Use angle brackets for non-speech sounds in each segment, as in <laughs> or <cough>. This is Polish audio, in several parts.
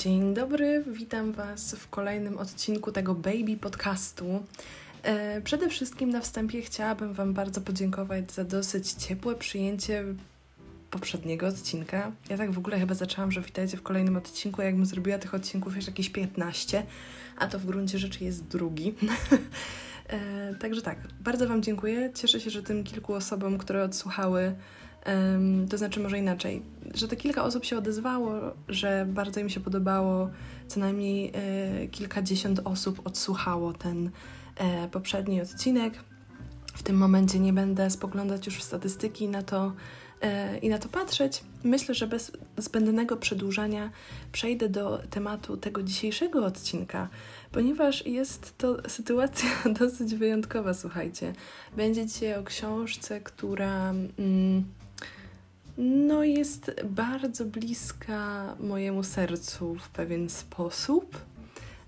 Dzień dobry, witam Was w kolejnym odcinku tego Baby Podcastu. E, przede wszystkim na wstępie chciałabym Wam bardzo podziękować za dosyć ciepłe przyjęcie poprzedniego odcinka. Ja tak w ogóle chyba zaczęłam, że witajcie w kolejnym odcinku, jakbym zrobiła tych odcinków już jakieś 15, a to w gruncie rzeczy jest drugi. <laughs> e, także tak, bardzo Wam dziękuję. Cieszę się, że tym kilku osobom, które odsłuchały, to znaczy, może inaczej, że te kilka osób się odezwało, że bardzo im się podobało, co najmniej e, kilkadziesiąt osób odsłuchało ten e, poprzedni odcinek. W tym momencie nie będę spoglądać już w statystyki na to e, i na to patrzeć. Myślę, że bez zbędnego przedłużania przejdę do tematu tego dzisiejszego odcinka, ponieważ jest to sytuacja <laughs> dosyć wyjątkowa, słuchajcie. Będzie dzisiaj o książce, która. Mm, no, jest bardzo bliska mojemu sercu w pewien sposób.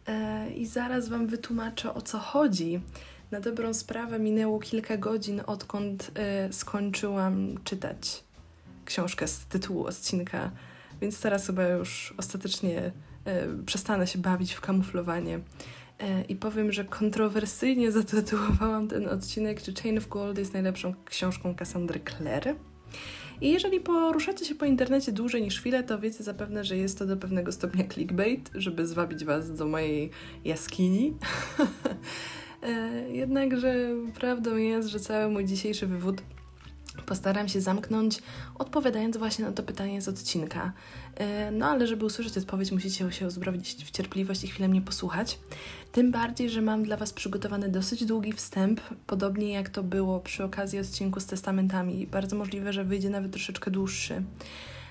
E, I zaraz Wam wytłumaczę o co chodzi. Na dobrą sprawę minęło kilka godzin, odkąd e, skończyłam czytać książkę z tytułu odcinka, więc teraz chyba już ostatecznie e, przestanę się bawić w kamuflowanie. I powiem, że kontrowersyjnie <laughs> zatytułowałam ten odcinek, czy Chain of Gold jest najlepszą książką Cassandry Clare. I jeżeli poruszacie się po internecie dłużej niż chwilę, to wiecie zapewne, że jest to do pewnego stopnia clickbait, żeby zwabić Was do mojej jaskini. <laughs> E, jednakże prawdą jest, że cały mój dzisiejszy wywód postaram się zamknąć, odpowiadając właśnie na to pytanie z odcinka. E, no ale żeby usłyszeć odpowiedź, musicie się uzbroić w cierpliwość i chwilę mnie posłuchać. Tym bardziej, że mam dla Was przygotowany dosyć długi wstęp, podobnie jak to było przy okazji odcinku z testamentami. Bardzo możliwe, że wyjdzie nawet troszeczkę dłuższy.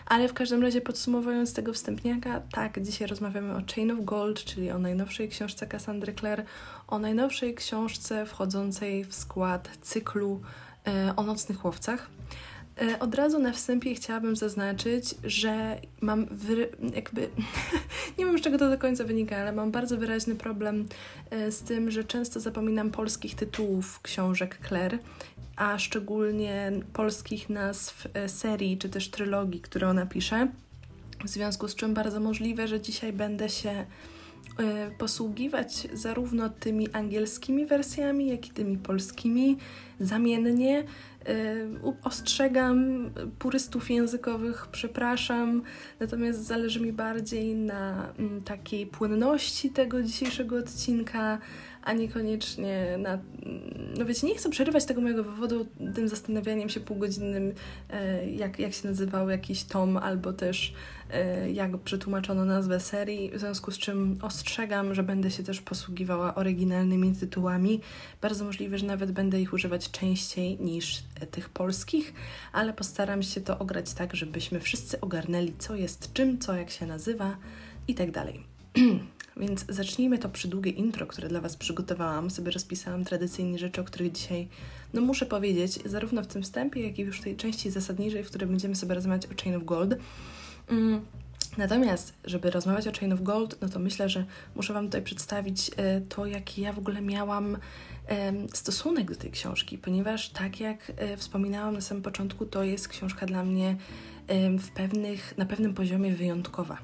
Ale w każdym razie podsumowując tego wstępniaka, tak, dzisiaj rozmawiamy o Chain of Gold, czyli o najnowszej książce Cassandry Clare, o najnowszej książce wchodzącej w skład cyklu o nocnych łowcach. E, od razu na wstępie chciałabym zaznaczyć, że mam jakby, <laughs> nie wiem z czego to do końca wynika, ale mam bardzo wyraźny problem e, z tym, że często zapominam polskich tytułów książek Claire, a szczególnie polskich nazw e, serii czy też trylogii, które ona pisze. W związku z czym bardzo możliwe, że dzisiaj będę się posługiwać zarówno tymi angielskimi wersjami, jak i tymi polskimi zamiennie. Y, ostrzegam purystów językowych, przepraszam, natomiast zależy mi bardziej na mm, takiej płynności tego dzisiejszego odcinka, a niekoniecznie na. No wiecie, nie chcę przerywać tego mojego wywodu tym zastanawianiem się półgodzinnym, e, jak, jak się nazywał jakiś tom, albo też e, jak przetłumaczono nazwę serii, w związku z czym ostrzegam, że będę się też posługiwała oryginalnymi tytułami. Bardzo możliwe, że nawet będę ich używać częściej niż tych polskich, ale postaram się to ograć tak, żebyśmy wszyscy ogarnęli, co jest czym, co jak się nazywa i tak dalej. <clears throat> Więc zacznijmy to przydługie intro, które dla Was przygotowałam. Sobie rozpisałam tradycyjnie rzeczy, o których dzisiaj no muszę powiedzieć, zarówno w tym wstępie, jak i już w tej części zasadniczej, w której będziemy sobie rozmawiać o Chain of Gold. Mm. Natomiast, żeby rozmawiać o Chain of Gold, no to myślę, że muszę Wam tutaj przedstawić e, to, jaki ja w ogóle miałam stosunek do tej książki, ponieważ tak jak e, wspominałam na samym początku, to jest książka dla mnie w pewnych, na pewnym poziomie wyjątkowa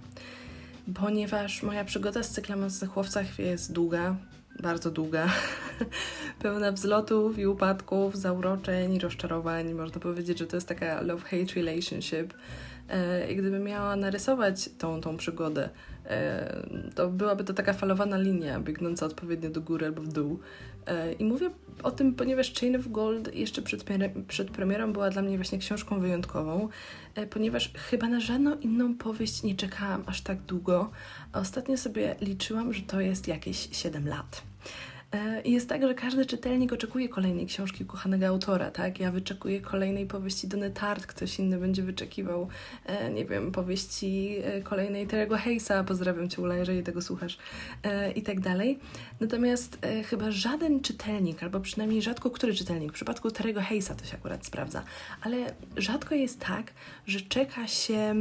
ponieważ moja przygoda z cyklem Nocnych Chłopcach jest długa, bardzo długa, <laughs> pełna wzlotów i upadków, zauroczeń rozczarowań. Można powiedzieć, że to jest taka love-hate relationship. E, I gdybym miała narysować tą, tą przygodę, e, to byłaby to taka falowana linia, biegnąca odpowiednio do góry albo w dół. E, I mówię o tym, ponieważ Chain of Gold jeszcze przed, przed premierą była dla mnie właśnie książką wyjątkową, ponieważ chyba na żadną inną powieść nie czekałam aż tak długo. A ostatnio sobie liczyłam, że to jest jakieś 7 lat. E, I jest tak, że każdy czytelnik oczekuje kolejnej książki ukochanego autora, tak? Ja wyczekuję kolejnej powieści Dony Tart, ktoś inny będzie wyczekiwał, e, nie wiem, powieści e, kolejnej Terego Hayesa, pozdrawiam Cię Ula, jeżeli tego słuchasz, i tak dalej. Natomiast chyba żaden czytelnik, albo przynajmniej rzadko który czytelnik, w przypadku Terego Hayesa to się akurat sprawdza, ale rzadko jest tak, że czeka się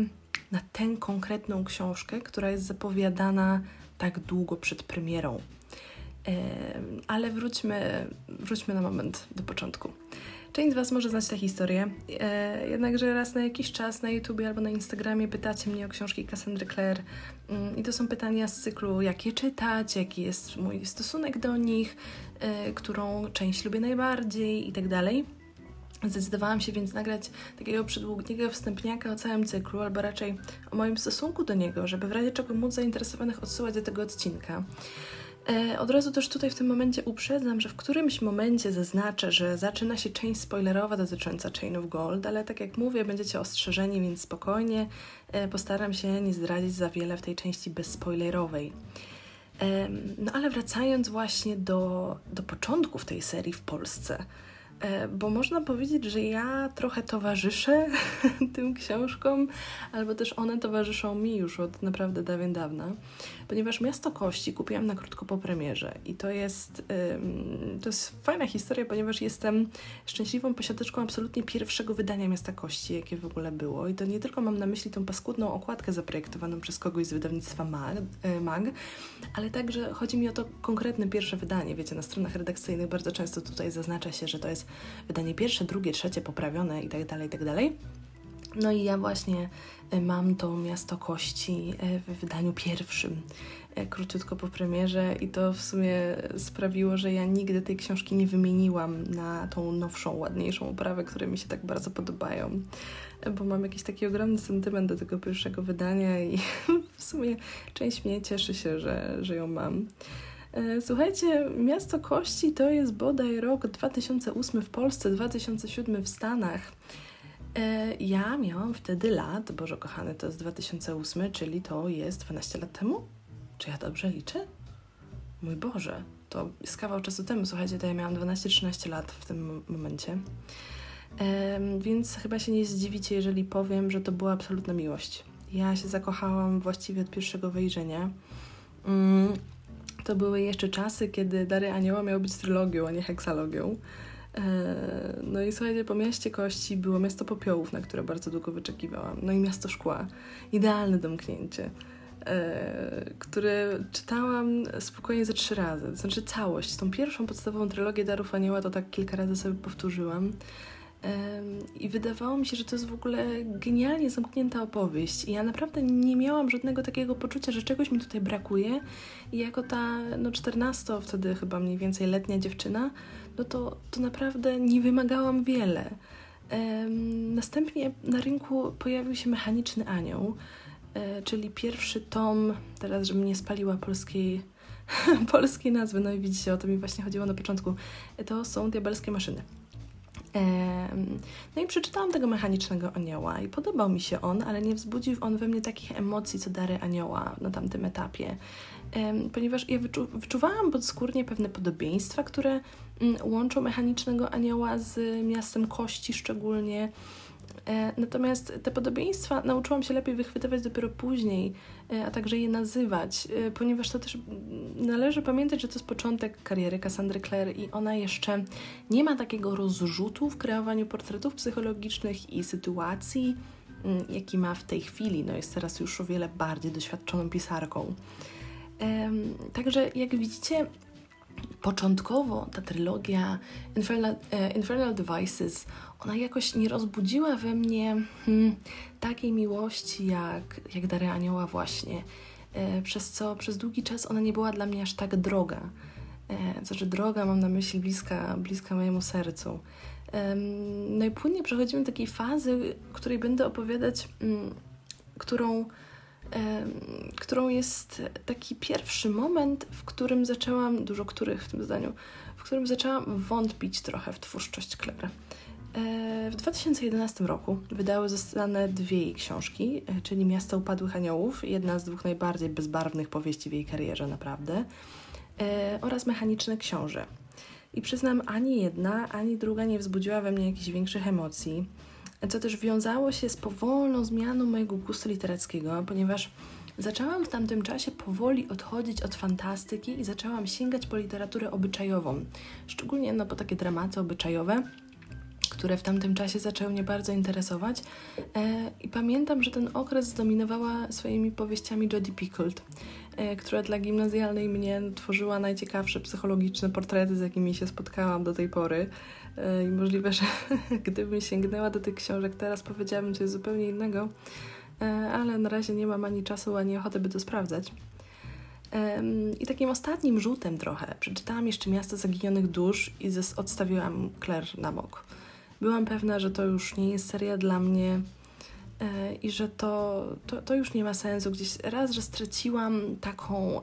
na tę konkretną książkę, która jest zapowiadana tak długo przed premierą. Ale wróćmy, wróćmy na moment do początku. Część z Was może znać tę historię, e, jednakże raz na jakiś czas na YouTubie albo na Instagramie pytacie mnie o książki Cassandry Clare mm, i to są pytania z cyklu jakie czytać, jaki jest mój stosunek do nich, e, którą część lubię najbardziej i tak. Zdecydowałam się więc nagrać takiego przydługiego wstępniaka o całym cyklu, albo raczej o moim stosunku do niego, żeby w razie czego móc zainteresowanych odsyłać do tego odcinka. E, od razu też tutaj w tym momencie uprzedzam, że w którymś momencie zaznaczę, że zaczyna się część spoilerowa dotycząca Chain of Gold, ale tak jak mówię, będziecie ostrzeżeni, więc spokojnie e, postaram się nie zdradzić za wiele w tej części bezspoilerowej. E, no ale wracając właśnie do, do początków tej serii w Polsce – bo można powiedzieć, że ja trochę towarzyszę <laughs> tym książkom, albo też one towarzyszą mi już od naprawdę dawien dawna, ponieważ Miasto Kości kupiłam na krótko po premierze i to jest, to jest fajna historia, ponieważ jestem szczęśliwą posiadaczką absolutnie pierwszego wydania Miasta Kości, jakie w ogóle było i to nie tylko mam na myśli tą paskudną okładkę zaprojektowaną przez kogoś z wydawnictwa MAG, e, MAG ale także chodzi mi o to konkretne pierwsze wydanie. Wiecie, na stronach redakcyjnych bardzo często tutaj zaznacza się, że to jest wydanie pierwsze, drugie, trzecie, poprawione i tak dalej, i tak dalej. No i ja właśnie mam to Miasto Kości e, w wydaniu pierwszym, e, króciutko po premierze i to w sumie sprawiło, że ja nigdy tej książki nie wymieniłam na tą nowszą, ładniejszą oprawę, które mi się tak bardzo podobają, bo mam jakiś taki ogromny sentyment do tego pierwszego wydania i <laughs> w sumie część mnie cieszy się, że, że ją mam. E, słuchajcie, Miasto Kości to jest bodaj rok 2008 w Polsce, 2007 w Stanach. E, ja miałam wtedy lat, Boże kochany, to jest 2008, czyli to jest 12 lat temu? Czy ja dobrze liczę? Mój Boże, to jest kawał czasu temu, słuchajcie, to ja miałam 12-13 lat w tym momencie. Więc chyba się nie zdziwicie, jeżeli powiem, że to była absolutna miłość. Ja się zakochałam właściwie od pierwszego wejrzenia. Mm, to były jeszcze czasy, kiedy Dary Anioła miały być trylogią, a nie heksalogią. E, no i słuchajcie, po mieście kości było miasto popiołów, na które bardzo długo wyczekiwałam. No i miasto szkła. Idealne domknięcie, e, które czytałam spokojnie ze trzy razy. To znaczy całość. Tą pierwszą podstawową trylogię Darów Anioła to tak kilka razy sobie powtórzyłam. I wydawało mi się, że to jest w ogóle genialnie zamknięta opowieść. I ja naprawdę nie miałam żadnego takiego poczucia, że czegoś mi tutaj brakuje. I jako ta no 14, wtedy chyba mniej więcej letnia dziewczyna, no to, to naprawdę nie wymagałam wiele. Następnie na rynku pojawił się Mechaniczny Anioł, e, czyli pierwszy tom, teraz żebym nie spaliła polskiej, <laughs> polskiej nazwy, no i widzicie, o to mi właśnie chodziło na początku, to są Diabelskie Maszyny. No i przeczytałam tego mechanicznego anioła i podobał mi się on, ale nie wzbudził on we mnie takich emocji, co dary anioła na tamtym etapie. Ponieważ ja wyczu wyczuwałam podskórnie pewne podobieństwa, które mm, łączą mechanicznego anioła z miastem kości szczególnie. E, natomiast te podobieństwa nauczyłam się lepiej wychwytywać dopiero później, e, a także je nazywać, e, ponieważ to też należy pamiętać, że to jest początek kariery Cassandry Clare i ona jeszcze nie ma takiego rozrzutu w kreowaniu portretów psychologicznych i sytuacji, mm, jaki ma w tej chwili. No jest teraz już o wiele bardziej doświadczoną pisarką. Także jak widzicie, początkowo ta trylogia Infernal, Infernal Devices ona jakoś nie rozbudziła we mnie hmm, takiej miłości jak, jak Dary Anioła właśnie, e, przez co przez długi czas ona nie była dla mnie aż tak droga. E, znaczy droga mam na myśli bliska, bliska mojemu sercu. E, no i płynnie przechodzimy do takiej fazy, której będę opowiadać, mm, którą, którą jest taki pierwszy moment, w którym zaczęłam, dużo których w tym zdaniu, w którym zaczęłam wątpić trochę w twórczość Claire. E, w 2011 roku wydały zostane dwie jej książki, e, czyli Miasto Upadłych Aniołów, jedna z dwóch najbardziej bezbarwnych powieści w jej karierze, naprawdę, e, oraz Mechaniczne Książę. I przyznam, ani jedna, ani druga nie wzbudziła we mnie jakichś większych emocji, co też wiązało się z powolną zmianą mojego gustu literackiego, ponieważ zaczęłam w tamtym czasie powoli odchodzić od fantastyki i zaczęłam sięgać po literaturę obyczajową, szczególnie no, po takie dramaty obyczajowe które w tamtym czasie zaczęły mnie bardzo interesować. E, I pamiętam, że ten okres zdominowała swoimi powieściami Jodie Picoult, e, która dla gimnazjalnej mnie tworzyła najciekawsze psychologiczne portrety, z jakimi się spotkałam do tej pory. E, I możliwe, że <laughs> gdybym sięgnęła do tych książek teraz, powiedziałabym coś zupełnie innego, ale na razie nie mam ani czasu, ani ochoty, by to sprawdzać. I takim ostatnim rzutem trochę przeczytałam jeszcze Miasto Zaginionych Dusz i odstawiłam Claire na bok. Byłam pewna, że to już nie jest seria dla mnie e, i że to, to, to już nie ma sensu. Gdzieś raz, że straciłam taką,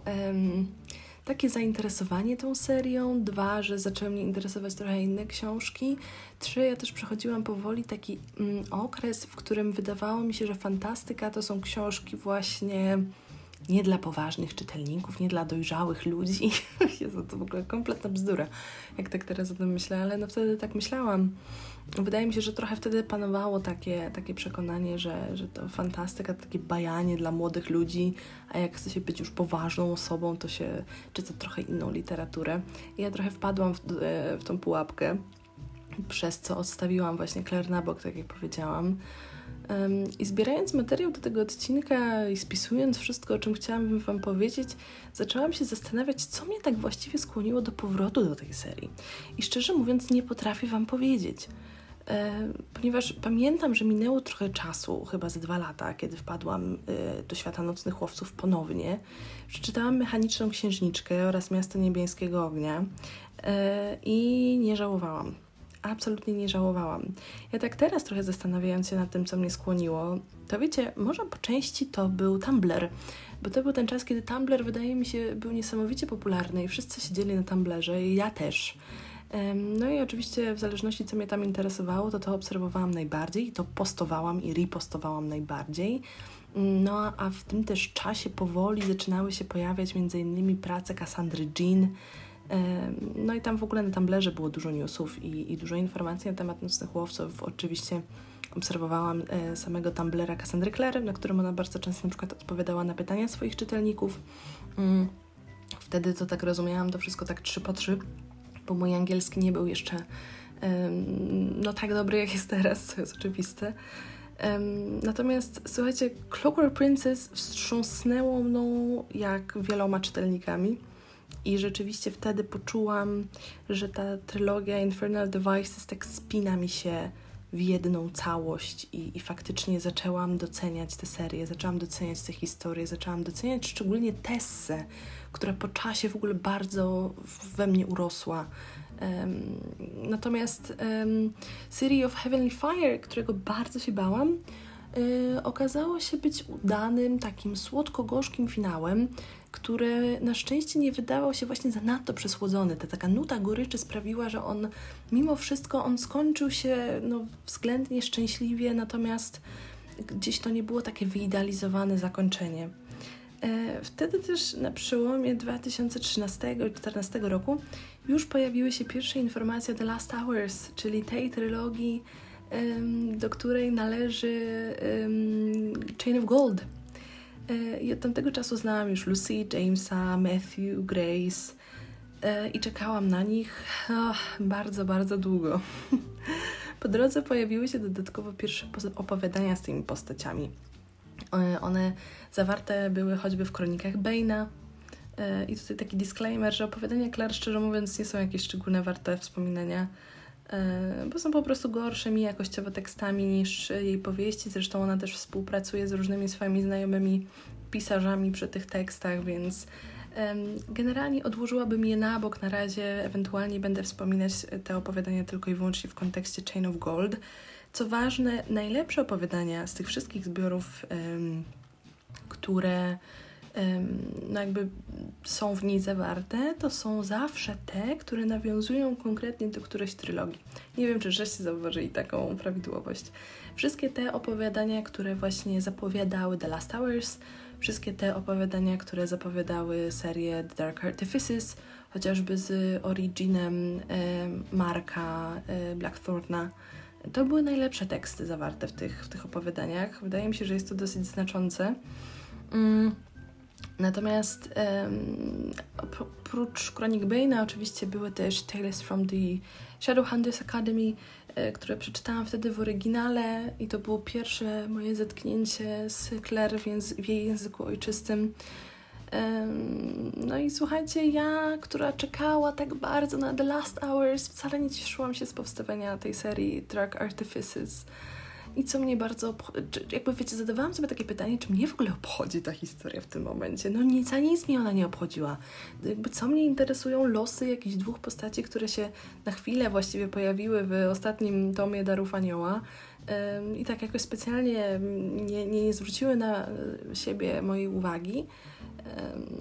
takie zainteresowanie tą serią, dwa, że zaczęły mnie interesować trochę inne książki, trzy, ja też przechodziłam powoli taki um, okres, w którym wydawało mi się, że fantastyka to są książki właśnie nie dla poważnych czytelników, nie dla dojrzałych ludzi. <laughs> Jezu, to w ogóle kompletna bzdura, jak tak teraz o tym myślę, ale no wtedy tak myślałam. Wydaje mi się, że trochę wtedy panowało takie, takie przekonanie, że, że to fantastyka, takie bajanie dla młodych ludzi, a jak chce się być już poważną osobą, to się czyta trochę inną literaturę. I ja trochę wpadłam w, e, w tą pułapkę, przez co odstawiłam właśnie Claire na bok, tak jak powiedziałam. I zbierając materiał do tego odcinka i spisując wszystko, o czym chciałabym Wam powiedzieć, zaczęłam się zastanawiać, co mnie tak właściwie skłoniło do powrotu do tej serii. I szczerze mówiąc, nie potrafię Wam powiedzieć. Ponieważ pamiętam, że minęło trochę czasu, chyba ze dwa lata, kiedy wpadłam e, do świata nocnych łowców ponownie. Przeczytałam Mechaniczną Księżniczkę oraz Miasto Niebieskiego Ognia e, i nie żałowałam absolutnie nie żałowałam. Ja tak teraz trochę zastanawiając się nad tym, co mnie skłoniło, to wiecie, może po części to był Tumblr, bo to był ten czas, kiedy Tumblr wydaje mi się był niesamowicie popularny i wszyscy siedzieli na Tumblrze i ja też. No i oczywiście w zależności co mnie tam interesowało, to to obserwowałam najbardziej, to postowałam i repostowałam najbardziej. No a w tym też czasie powoli zaczynały się pojawiać innymi prace Cassandry Jean, no i tam w ogóle na Tumblerze było dużo newsów i, i dużo informacji na temat nocnych łowców. Oczywiście obserwowałam e, samego Tumblera Cassandry Clare, na którym ona bardzo często na przykład odpowiadała na pytania swoich czytelników. Mm, wtedy to tak rozumiałam, to wszystko tak trzy po trzy, bo mój angielski nie był jeszcze no tak dobry, jak jest teraz, co jest oczywiste. natomiast słuchajcie, Clockwork Princess wstrząsnęło mną jak wieloma czytelnikami. I rzeczywiście wtedy poczułam, że ta trylogia Infernal Devices tak spina mi się w jedną całość i, i faktycznie zaczęłam doceniać tę serię, zaczęłam doceniać tę historię, zaczęłam doceniać szczególnie Tessę, która po czasie w ogóle bardzo we mnie urosła. Um, natomiast um, City of Heavenly Fire, którego bardzo się bałam, y, okazało się być udanym, takim słodko-gorzkim finałem, który na szczęście nie wydawał się właśnie zanadto przesłodzony. Ta taka nuta goryczy sprawiła, że on mimo wszystko on skończył się no, względnie szczęśliwie, natomiast gdzieś to nie było takie wyidealizowane zakończenie. E, wtedy też na przełomie 2013 i 2014 roku już pojawiły się pierwsze informacje o The Last Hours, czyli tej trylogii, do której należy Chain of Gold E, I od tamtego czasu znałam już Lucy, Jamesa, Matthew, Grace e, i czekałam na nich oh, bardzo, bardzo długo. <laughs> Po drodze pojawiły się dodatkowo pierwsze opowiadania z tymi postaciami. E, one zawarte były choćby w kronikach Bane'a. I tutaj taki disclaimer, że opowiadania Claire, szczerze mówiąc, nie są jakieś szczególne warte wspominania E, bo są po prostu gorszymi jakościowo tekstami niż jej powieści. Zresztą ona też współpracuje z różnymi swoimi znajomymi pisarzami przy tych tekstach, więc generalnie odłożyłabym je na bok na razie. Ewentualnie będę wspominać te opowiadania tylko i wyłącznie w kontekście Chain of Gold. Co ważne, najlepsze opowiadania z tych wszystkich zbiorów, które no jakby są w niej zawarte, to są zawsze te, które nawiązują konkretnie do którejś trylogii. Nie wiem, czy żeście zauważyli taką prawidłowość. Wszystkie te opowiadania, które właśnie zapowiadały The Last Hours, wszystkie te opowiadania, które zapowiadały serię The Dark Artifices, chociażby z originem e, Marka e, Blackthorna, to były najlepsze teksty zawarte w tych, w tych opowiadaniach. Wydaje mi się, że jest to dosyć znaczące. Mm. Natomiast um, oprócz Chronic Bane'a oczywiście były też Tales from the Shadowhunters Academy, e, które przeczytałam wtedy w oryginale i to było pierwsze moje zetknięcie z Claire w, w jej języku ojczystym. No i słuchajcie, ja, która czekała tak bardzo na The Last Hours, wcale nie cieszyłam się z powstawania tej serii Dark Artifices. I co mnie bardzo, jakby wiecie, zadawałam sobie takie pytanie, czy mnie w ogóle obchodzi ta historia w tym momencie. No nic, za nic mnie ona nie obchodziła. Jakby co mnie interesują losy jakichś dwóch postaci, które się na chwilę właściwie pojawiły w ostatnim tomie Darów Anioła i tak jakoś specjalnie nie, nie, nie zwróciły na siebie mojej uwagi.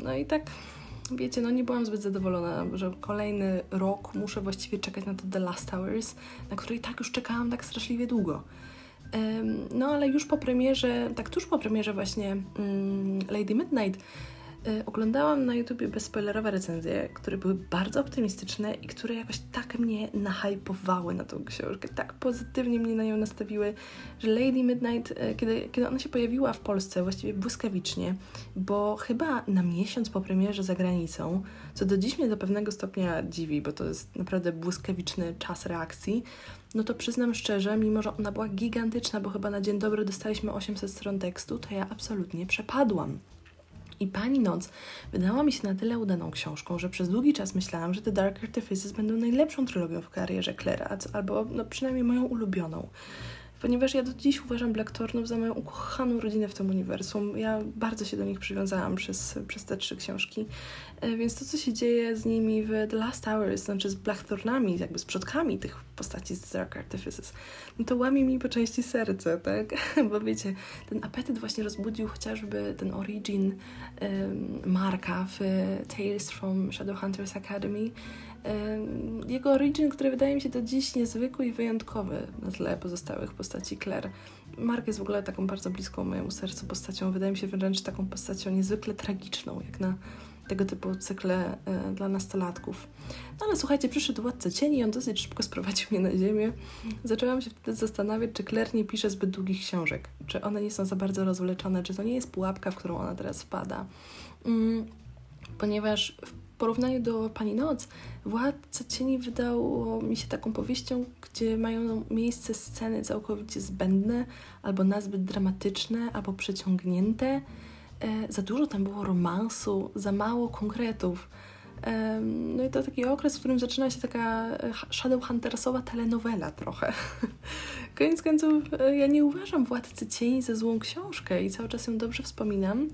No i tak wiecie, no nie byłam zbyt zadowolona, że kolejny rok muszę właściwie czekać na to The Last Hours, na który tak już czekałam tak straszliwie długo. No ale już po premierze, tak tuż po premierze właśnie mm, Lady Midnight y, oglądałam na YouTubie bezspoilerowe recenzje, które były bardzo optymistyczne i które jakoś tak mnie nahypowały na tą książkę, tak pozytywnie mnie na nią nastawiły, że Lady Midnight, y, kiedy, kiedy ona się pojawiła w Polsce właściwie błyskawicznie, bo chyba na miesiąc po premierze za granicą, co do dziś mnie do pewnego stopnia dziwi, bo to jest naprawdę błyskawiczny czas reakcji, no to przyznam szczerze, mimo że ona była gigantyczna, bo chyba na dzień dobry dostaliśmy 800 stron tekstu, to ja absolutnie przepadłam. I Pani Noc wydała mi się na tyle udaną książką, że przez długi czas myślałam, że The Dark Artifices będą najlepszą trylogią w karierze Claire, albo no, przynajmniej moją ulubioną ponieważ ja do dziś uważam Blackthornów za moją ukochaną rodzinę w tym uniwersum. Ja bardzo się do nich przywiązałam przez, przez te trzy książki, więc to, co się dzieje z nimi w The Last Hours, znaczy z Blackthornami, jakby z przodkami tych postaci z Dark Artifices, no to łamie mi po części serce, tak? <laughs> Bo wiecie, ten apetyt właśnie rozbudził chociażby ten origin um, Marka w Tales from Shadowhunters Academy, jego origin, który wydaje mi się do dziś niezwykły i wyjątkowy na tle pozostałych postaci Claire. Mark jest w ogóle taką bardzo bliską mojemu sercu postacią. Wydaje mi się wręcz taką postacią niezwykle tragiczną, jak na tego typu cykle e, dla nastolatków. No ale słuchajcie, przyszedł Władca Cieni i on dosyć szybko <laughs> sprowadził mnie na ziemię. Zaczęłam się wtedy zastanawiać, czy Claire nie pisze zbyt długich książek, czy one nie są za bardzo rozwleczone, czy to nie jest pułapka, w którą ona teraz wpada. Mm, ponieważ w porównaniu do Pani Noc, Władca Cieni wydało mi się taką powieścią, gdzie mają miejsce sceny całkowicie zbędne, albo nazbyt dramatyczne, albo przeciągnięte. E, za dużo tam było romansu, za mało konkretów. E, no i to taki okres, w którym zaczyna się taka e, Shadowhuntersowa telenowela trochę. <laughs> Koniec końców, ja nie uważam Władcy Cieni za złą książkę i cały czas ją dobrze wspominam.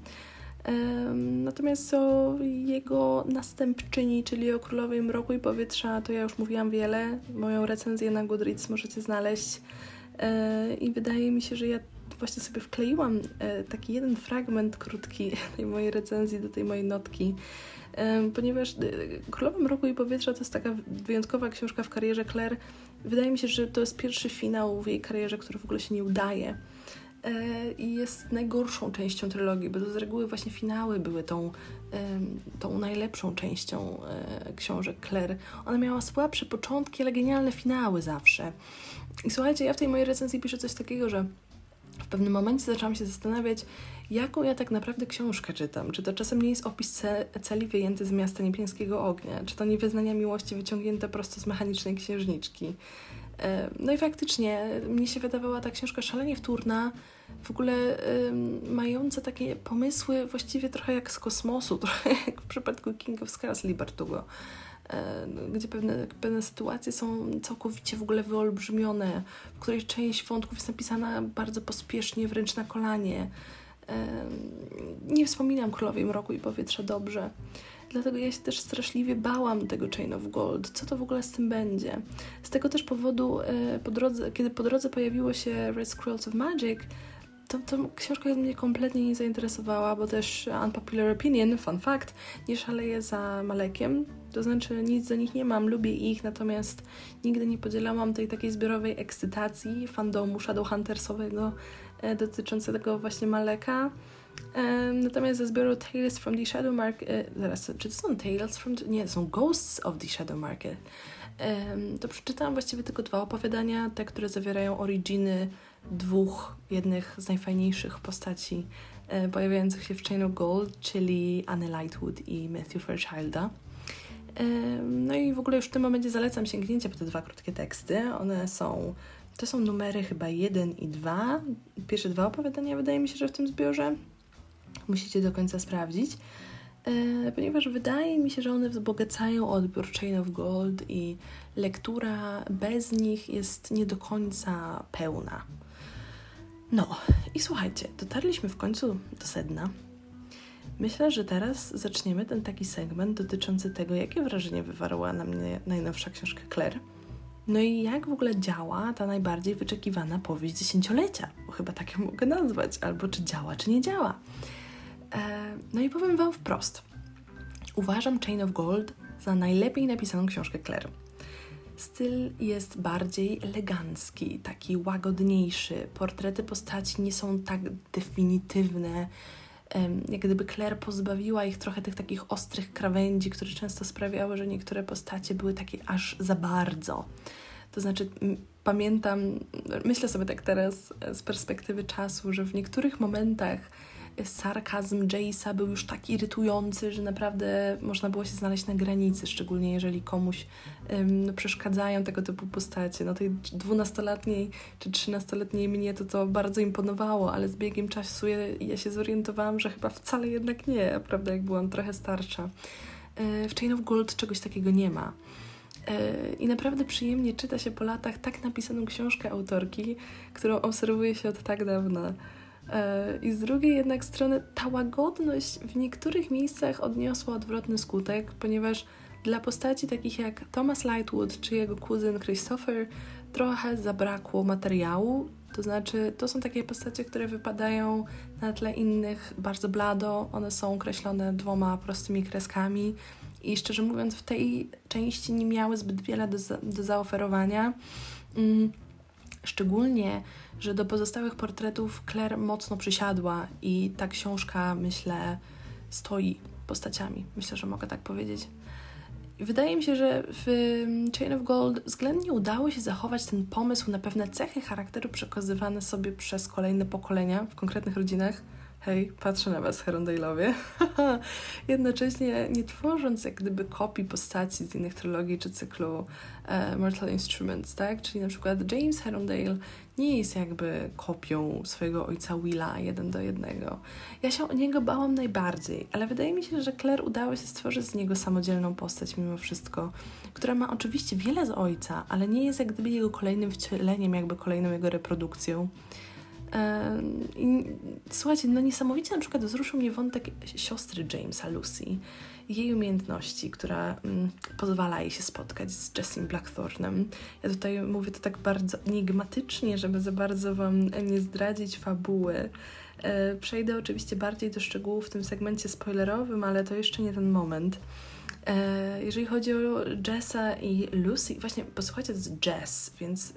Natomiast o jego następczyni, czyli o Królowej Mroku i Powietrza, to ja już mówiłam wiele. Moją recenzję na Goodreads możecie znaleźć. I wydaje mi się, że ja właśnie sobie wkleiłam e, taki jeden fragment krótki <laughs> tej mojej recenzji do tej mojej notki, ponieważ e, Królowa Mroku i Powietrza to jest taka wyjątkowa książka w karierze Claire. Wydaje mi się, że to jest pierwszy finał w jej karierze, który w ogóle się nie udaje. E, i jest najgorszą częścią trylogii, bo to z reguły właśnie finały były tą, tą najlepszą częścią książek Claire. Ona miała słabsze początki, ale genialne finały zawsze. I słuchajcie, ja w tej mojej recenzji piszę coś takiego, że w pewnym momencie zaczęłam się zastanawiać, jaką ja tak naprawdę książkę czytam. Czy to czasem nie jest opis celi wyjęty z miasta niebiańskiego ognia? Czy to nie wyznania miłości wyciągnięte prosto z mechanicznej księżniczki? No i faktycznie mnie się wydawała ta książka szalenie wtórna, w ogóle mająca takie pomysły właściwie trochę jak z kosmosu, <laughs> trochę jak w przypadku King of Scars Libertugo, gdzie pewne, pewne sytuacje są całkowicie w ogóle wyolbrzymione, w której część wątków jest napisana bardzo pospiesznie, wręcz na kolanie. Nie wspominam Królowej Mroku i Powietrza dobrze. Dlatego ja się też straszliwie bałam tego Chain of Gold. Co to w ogóle z tym będzie? Z tego też powodu, e, po drodze, kiedy po drodze pojawiło się Red Scrolls of Magic, to, to książka mnie kompletnie nie zainteresowała, bo też Unpopular Opinion, fun fact, nie szaleje za Malekiem. To znaczy nic do nich nie mam, lubię ich, natomiast nigdy nie podzielałam tej takiej zbiorowej ekscytacji fandomu Shadowhuntersowego e, dotyczącego właśnie Maleka. E, natomiast ze zbioru Tales from the Shadow Market, e, zaraz, czy to są Tales from, nie, to są Ghosts of the Shadow Market, e, to przeczytałam właściwie tylko dwa opowiadania, te, które zawierają originy dwóch, jednych z najfajniejszych postaci e, pojawiających się w Chain of Gold, czyli Anne Lightwood i Matthew Fairchilda. E, no i w ogóle już w tym momencie zalecam sięgnięcie po te dwa krótkie teksty. One są, to są numery chyba 1 i 2. Pierwsze dwa opowiadania wydaje mi się, że w tym zbiorze. Musicie do końca sprawdzić. E, ponieważ wydaje mi się, że one wzbogacają odbiór Chain of Gold i lektura bez nich jest nie do końca pełna. No i słuchajcie, dotarliśmy w końcu do sedna. Myślę, że teraz zaczniemy ten taki segment dotyczący tego, jakie wrażenie wywarła na mnie najnowsza książka Claire. No i jak w ogóle działa ta najbardziej wyczekiwana powieść dziesięciolecia, bo chyba tak ją mogę nazwać, albo czy działa, czy nie działa. E, no i powiem Wam wprost. Uważam Chain of Gold za najlepiej napisaną książkę Claire. Styl jest bardziej elegancki, taki łagodniejszy. Portrety postaci nie są tak definitywne. Jak gdyby Claire pozbawiła ich trochę tych takich ostrych krawędzi, które często sprawiały, że niektóre postacie były takie aż za bardzo. To znaczy, pamiętam, myślę sobie tak teraz e, z perspektywy czasu, że w niektórych momentach sarkazm Jace'a był już tak irytujący, że naprawdę można było się znaleźć na granicy, szczególnie jeżeli komuś um, przeszkadzają tego typu postacie. No tej dwunastoletniej czy trzynastoletniej mnie to to bardzo imponowało, ale z biegiem czasu ja, ja się zorientowałam, że chyba wcale jednak nie, prawda, jak byłam trochę starsza. E, w Chain of Gold czegoś takiego nie ma. E, I naprawdę przyjemnie czyta się po latach tak napisaną książkę autorki, którą obserwuje się od tak dawna. E, I z drugiej jednak strony ta łagodność w niektórych miejscach odniosła odwrotny skutek, ponieważ dla postaci takich jak Thomas Lightwood czy jego kuzyn Christopher trochę zabrakło materiału. To znaczy, to są takie postacie, które wypadają na tle innych bardzo blado. One są określone dwoma prostymi kreskami i szczerze mówiąc, w tej części nie miały zbyt wiele do, za do zaoferowania. Mm, szczególnie że do pozostałych portretów Claire mocno przysiadła i ta książka, myślę, stoi postaciami. Myślę, że mogę tak powiedzieć. Wydaje mi się, że w Chain of Gold względnie udało się zachować ten pomysł na pewne cechy charakteru przekazywane sobie przez kolejne pokolenia w konkretnych rodzinach hej, patrzę na was, Herondale'owie, <laughs> jednocześnie nie tworząc jak gdyby kopii postaci z innych trylogii czy cyklu e, Mortal Instruments, tak? Czyli na przykład James Herondale nie jest jakby kopią swojego ojca Willa jeden do jednego. Ja się o niego bałam najbardziej, ale wydaje mi się, że Claire udało się stworzyć z niego samodzielną postać mimo wszystko, która ma oczywiście wiele z ojca, ale nie jest jak gdyby jego kolejnym wcieleniem, jakby kolejną jego reprodukcją. I słuchajcie, no niesamowicie na przykład wzruszył mnie wątek siostry Jamesa, Lucy, jej umiejętności, która mm, pozwala jej się spotkać z Jessim Blackthornem. Ja tutaj mówię to tak bardzo enigmatycznie, żeby za bardzo Wam nie zdradzić fabuły. E, przejdę oczywiście bardziej do szczegółów w tym segmencie spoilerowym, ale to jeszcze nie ten moment. E, jeżeli chodzi o Jessa i Lucy, właśnie posłuchajcie, to jest Jess, więc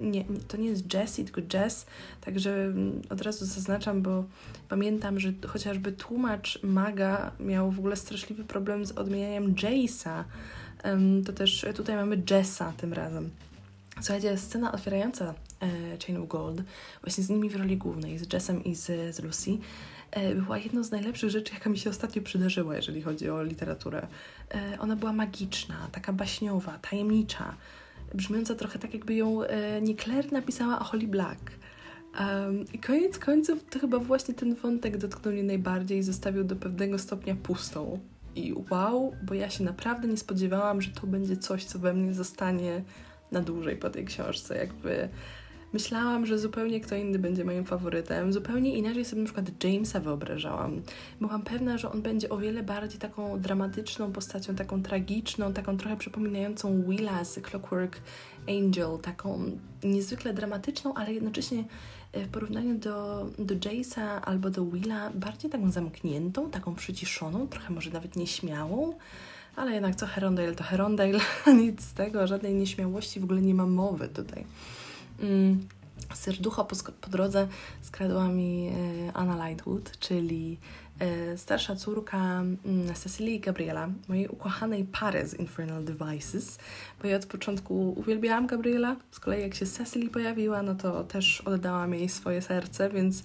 nie, to nie jest Jessie, tylko Jess, także od razu zaznaczam, bo pamiętam, że chociażby tłumacz Maga miał w ogóle straszliwy problem z odmienianiem Jace'a, to też tutaj mamy Jessa tym razem. Słuchajcie, scena otwierająca e, Chain of Gold, właśnie z nimi w roli głównej, z Jessem i z, z Lucy, była jedną z najlepszych rzeczy, jaka mi się ostatnio przydarzyła, jeżeli chodzi o literaturę. E, ona była magiczna, taka baśniowa, tajemnicza brzmiąca trochę tak, jakby ją e, nie Claire napisała, a Holly Black. Um, I koniec końców to chyba właśnie ten wątek dotknął mnie najbardziej i zostawił do pewnego stopnia pustą. I wow, bo ja się naprawdę nie spodziewałam, że to będzie coś, co we mnie zostanie na dłużej po tej książce. Jakby Myślałam, że zupełnie kto inny będzie moim faworytem. Zupełnie inaczej sobie na przykład Jamesa wyobrażałam. Byłam pewna, że on będzie o wiele bardziej taką dramatyczną postacią, taką tragiczną, taką trochę przypominającą Willa z Clockwork Angel, taką niezwykle dramatyczną, ale jednocześnie e, w porównaniu do, do Jace'a albo do Willa bardziej taką zamkniętą, taką przyciszoną, trochę może nawet nieśmiałą. Ale jednak co Herondale to Herondale, <laughs> nic z tego, żadnej nieśmiałości w ogóle nie ma mowy tutaj. Mm, serducho po, po drodze skradła mi e, Anna Lightwood, czyli e, starsza córka mm, Cecily i Gabriela, mojej ukochanej pary z Infernal Devices, bo ja od początku uwielbiałam Gabriela, z kolei jak się Cecily pojawiła, no to też oddałam jej swoje serce, więc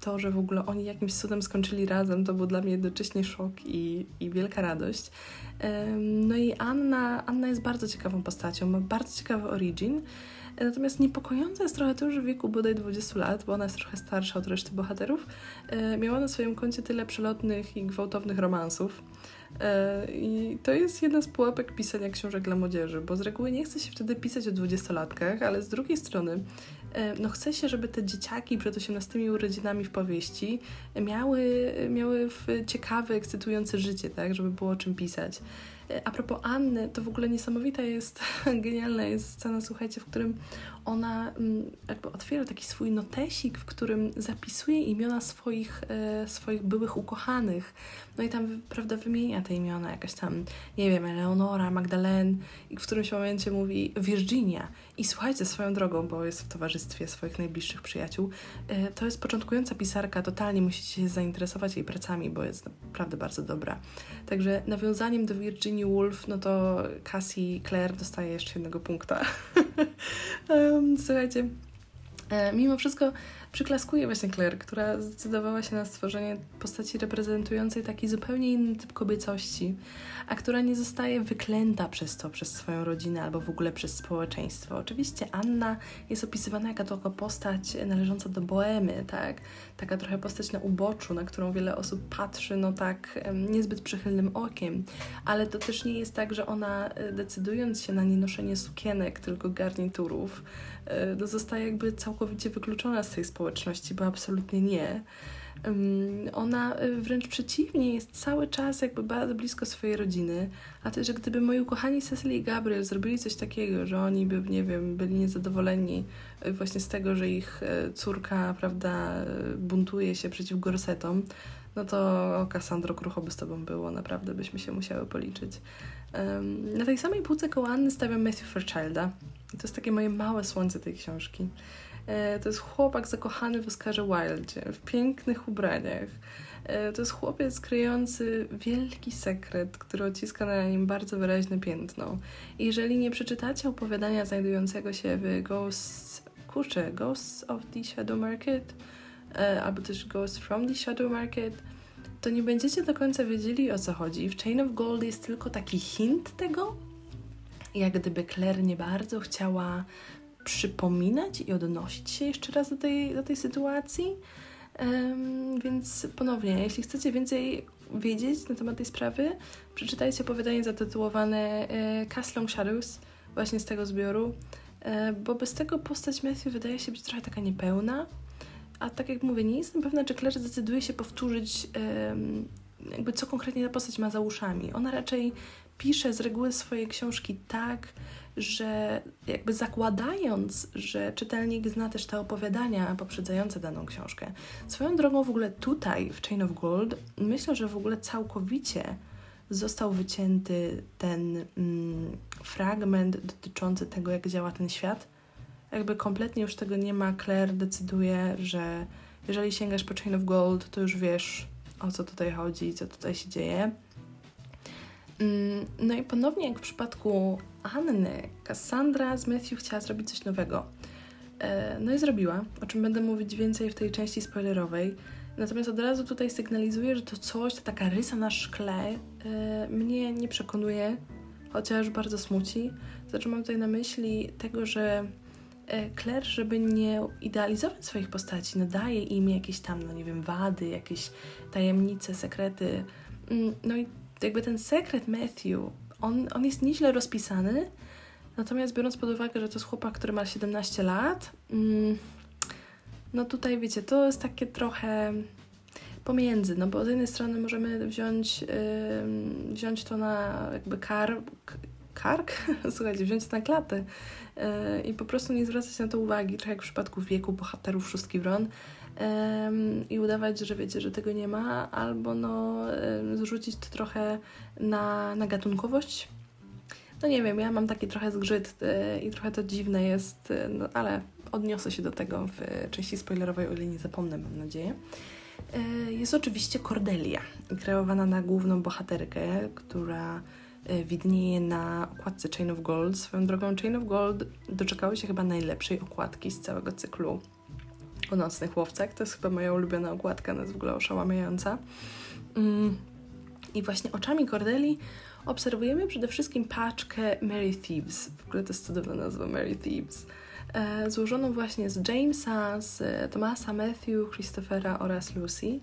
to, że w ogóle oni jakimś cudem skończyli razem, to był dla mnie jednocześnie szok i, i wielka radość. No i Anna, Anna jest bardzo ciekawą postacią, ma bardzo ciekawy origin. Natomiast niepokojące jest trochę to, że w wieku bodaj 20 lat, bo ona jest trochę starsza od reszty bohaterów, e, miała na swoim koncie tyle przelotnych i gwałtownych romansów. E, I to jest jedna z pułapek pisania książek dla młodzieży, bo z reguły nie chce się wtedy pisać o dwudziestolatkach, ale z drugiej strony e, no chce się, żeby te dzieciaki przed 18 urodzinami w powieści miały, miały ciekawe, ekscytujące życie, tak, żeby było o czym pisać. A propos Anny, to w ogóle niesamowita jest, <laughs> genialna jest scena, słuchajcie, w którym ona mm, jakby otwiera taki swój notesik, w którym zapisuje imiona swoich, e, swoich byłych ukochanych. No i tam, prawda, wymienia te imiona, jakaś tam, nie wiem, Eleonora, Magdalene, i w którymś momencie mówi Virginia. I słuchajcie, swoją drogą, bo jest w towarzystwie swoich najbliższych przyjaciół, e, to jest początkująca pisarka, totalnie musicie się zainteresować jej pracami, bo jest naprawdę bardzo dobra. Także nawiązaniem do Virginia Woolf, no to Cassie Clare dostaje jeszcze jednego punkta. <laughs> Słuchajcie, e, mimo wszystko przyklaskuję właśnie Claire, która zdecydowała się na stworzenie postaci reprezentującej taki zupełnie inny typ kobiecości, a która nie zostaje wyklęta przez to, przez swoją rodzinę albo w ogóle przez społeczeństwo. Oczywiście Anna jest opisywana jako taka postać należąca do boemy, tak? Taka trochę postać na uboczu, na którą wiele osób patrzy, no tak niezbyt przychylnym okiem, ale to też nie jest tak, że ona e, decydując się na nienoszenie sukienek, tylko garniturów, e, no zostaje jakby całkowicie wykluczona z tej społeczności, bo absolutnie nie. Ona e, wręcz przeciwnie, jest cały czas jakby bardzo blisko swojej rodziny, a też, że gdyby moi ukochani Cecily i Gabriel zrobili coś takiego, że oni by, nie wiem, byli niezadowoleni e, właśnie z tego, że ich e, córka, prawda, buntuje się przeciw gorsetom, no to o Cassandro krucho by z tobą było, naprawdę byśmy się musiały policzyć. na tej samej półce koło Anny stawiam Matthew Fairchilda. To jest takie moje małe słońce tej książki. E, to jest chłopak zakochany w Oscarze Wildzie, w pięknych ubraniach. E, to jest chłopiec kryjący wielki sekret, który odciska na nim bardzo wyraźne piętno. Jeżeli nie przeczytacie opowiadania znajdującego się w Ghosts, kurczę, Ghosts of the Shadow Market, e, albo też Ghosts from the Shadow Market, to nie będziecie do końca wiedzieli o co chodzi. W Chain of Gold jest tylko taki hint tego, jak gdyby Claire nie bardzo chciała przypominać i odnosić się jeszcze raz do tej, do tej sytuacji. Um, więc ponownie, jeśli chcecie więcej wiedzieć na temat tej sprawy, przeczytajcie opowiadanie zatytułowane e, Castle Long Shadows, właśnie z tego zbioru, e, bo bez tego postać Matthew wydaje się być trochę taka niepełna. A tak jak mówię, nie jestem pewna, czy Claire zdecyduje się powtórzyć, jakby co konkretnie ta postać ma za uszami. Ona raczej pisze z reguły swoje książki tak, że jakby zakładając, że czytelnik zna też te opowiadania poprzedzające daną książkę. Swoją drogą w ogóle tutaj w Chain of Gold myślę, że w ogóle całkowicie został wycięty ten mm, fragment dotyczący tego, jak działa ten świat. Jakby kompletnie już tego nie ma. Claire decyduje, że jeżeli sięgasz po Chain of Gold, to już wiesz o co tutaj chodzi, co tutaj się dzieje. Mm, no i ponownie, jak w przypadku Anny, Cassandra z Matthew chciała zrobić coś nowego. E, no i zrobiła, o czym będę mówić więcej w tej części spoilerowej. Natomiast od razu tutaj sygnalizuję, że to coś, to taka rysa na szkle e, mnie nie przekonuje, chociaż bardzo smuci. Znaczy mam tutaj na myśli tego, że e, Claire, żeby nie idealizować swoich postaci, nadaje im jakieś tam, no nie wiem, wady, jakieś tajemnice, sekrety. Mm, no i jakby ten sekret Matthew, on, on jest nieźle rozpisany, natomiast biorąc pod uwagę, że to jest chłopak, który ma 17 lat, mm, no tutaj wiecie, to jest takie trochę pomiędzy, no bo z jednej strony możemy wziąć, yy, wziąć to na jakby kar, kark, <laughs> słuchajcie, wziąć to na klatę yy, i po prostu nie zwracać na to uwagi, tak jak w przypadku wieku bohaterów Szóstki Wron, i udawać, że wiecie, że tego nie ma, albo no zrzucić to trochę na, na gatunkowość. No nie wiem, ja mam taki trochę zgrzyt y, i trochę to dziwne jest, y, no, ale odniosę się do tego w części spoilerowej, o ile nie zapomnę, mam nadzieję. Jest oczywiście Cordelia, kreowana na główną bohaterkę, która widnieje na okładce Chain of Gold. Swoją drogą Chain of Gold doczekały się chyba najlepszej okładki z całego cyklu o nocnych łowcach. To jest chyba moja ulubiona okładka, ona jest w ogóle oszałamiająca. Mm. I właśnie oczami Cordeli obserwujemy przede wszystkim paczkę Mary Thieves. W ogóle to jest cudowna nazwa Mary Thieves. E, złożoną właśnie z Jamesa, z Tomasa, Matthew, Christophera oraz Lucy.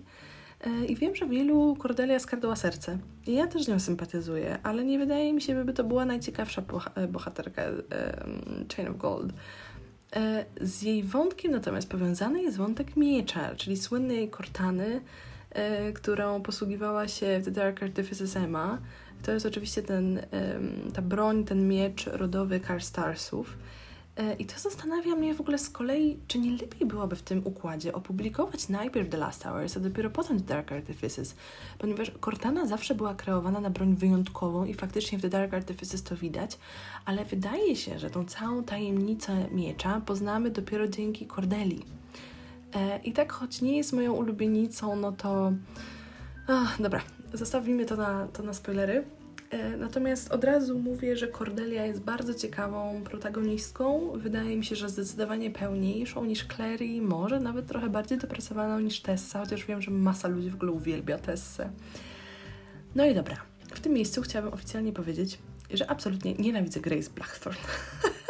E, I wiem, że wielu Cordelia skradła serce. I ja też nią sympatyzuję, ale nie wydaje mi się, by to była najciekawsza e, bohaterka Chain of Gold. Z jej wątkiem natomiast powiązany jest wątek miecza, czyli słynnej Cortany, którą posługiwała się w The Dark Artifices Emma. To jest oczywiście ten, ta broń, ten miecz rodowy Karstarsów. E, I to zastanawia mnie w ogóle z kolei, czy nie lepiej byłoby w tym układzie opublikować najpierw The Last Hours, a dopiero potem The Dark Artifices, ponieważ Cortana zawsze była kreowana na broń wyjątkową i faktycznie w The Dark Artifices to widać, ale wydaje się, że tą całą tajemnicę miecza poznamy dopiero dzięki Cordeli. E, I tak, choć nie jest moją ulubienicą, no to... Ach, dobra, zostawimy to na, to na spoilery. E, natomiast od razu mówię, że Cordelia jest bardzo ciekawą protagonistką. Wydaje mi się, że zdecydowanie pełniejszą niż Clary, może nawet trochę bardziej dopracowaną niż Tessa, chociaż wiem, że masa ludzi w ogóle uwielbia Tessę. No i dobra, w tym miejscu chciałabym oficjalnie powiedzieć, że absolutnie nienawidzę Grace Blackthorn.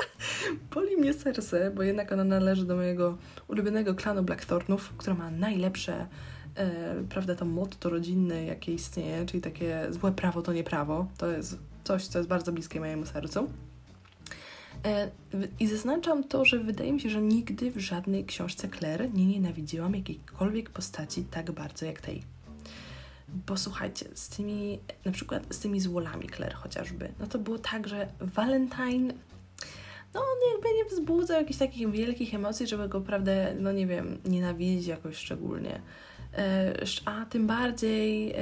<laughs> Boli mnie serce, bo jednak ona należy do mojego ulubionego klanu Blackthornów, która ma najlepsze prawda, to motto rodzinne, jakie istnieje, czyli takie złe prawo to nie prawo, to jest coś, co jest bardzo bliskie mojemu sercu. E, I zaznaczam to, że wydaje mi się, że nigdy w żadnej książce Claire nie nienawidziłam jakiejkolwiek postaci tak bardzo jak tej. Bo słuchajcie, z tymi, na przykład z tymi złolami Claire chociażby, no to było tak, że Valentine no on jakby nie wzbudzał jakichś takich wielkich emocji, żeby go, prawda, no nie wiem, nienawidzić jakoś szczególnie. A tym bardziej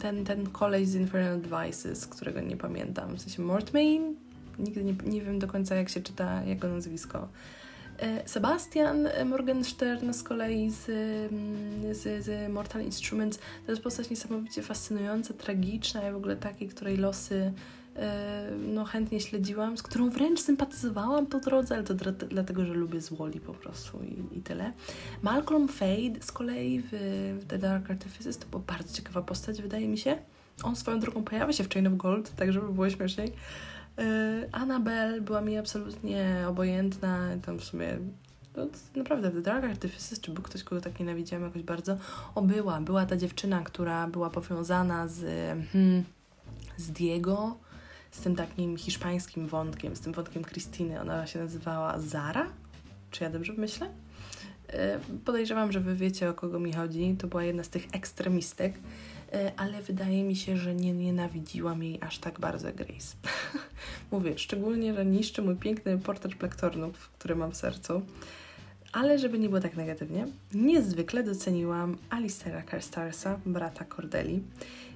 ten, ten koleś z Infernal Devices, którego nie pamiętam, w sensie Mortmain, nigdy nie, nie wiem do końca jak się czyta jego nazwisko. E, Sebastian Morgenstern z kolei z, z, z Mortal Instruments to jest postać niesamowicie fascynująca, tragiczna i w ogóle takiej, której losy no, chętnie śledziłam, z którą wręcz sympatyzowałam po drodze, ale to dlatego, że lubię Zwoli po prostu i, i tyle. Malcolm Fade z kolei w, w The Dark Artifices to była bardzo ciekawa postać, wydaje mi się. On swoją drogą pojawia się w Chain of Gold, tak żeby było śmieszniej. Yy, Annabelle była mi absolutnie obojętna, tam w sumie no, naprawdę w The Dark Artifices, czy był ktoś, kogo tak nienawidziłam jakoś bardzo? O, była, była ta dziewczyna, która była powiązana z, hmm, z Diego, z tym takim hiszpańskim wątkiem, z tym wątkiem Krystyny. Ona się nazywała Zara? Czy ja dobrze myślę? E, podejrzewam, że wy wiecie o kogo mi chodzi. To była jedna z tych ekstremistek, e, ale wydaje mi się, że nie nienawidziłam jej aż tak bardzo Grace. <laughs> Mówię, szczególnie, że niszczy mój piękny portret Blackthornów, który mam w sercu. Ale żeby nie było tak negatywnie, niezwykle doceniłam Alistera Carstarsa, brata Cordeli.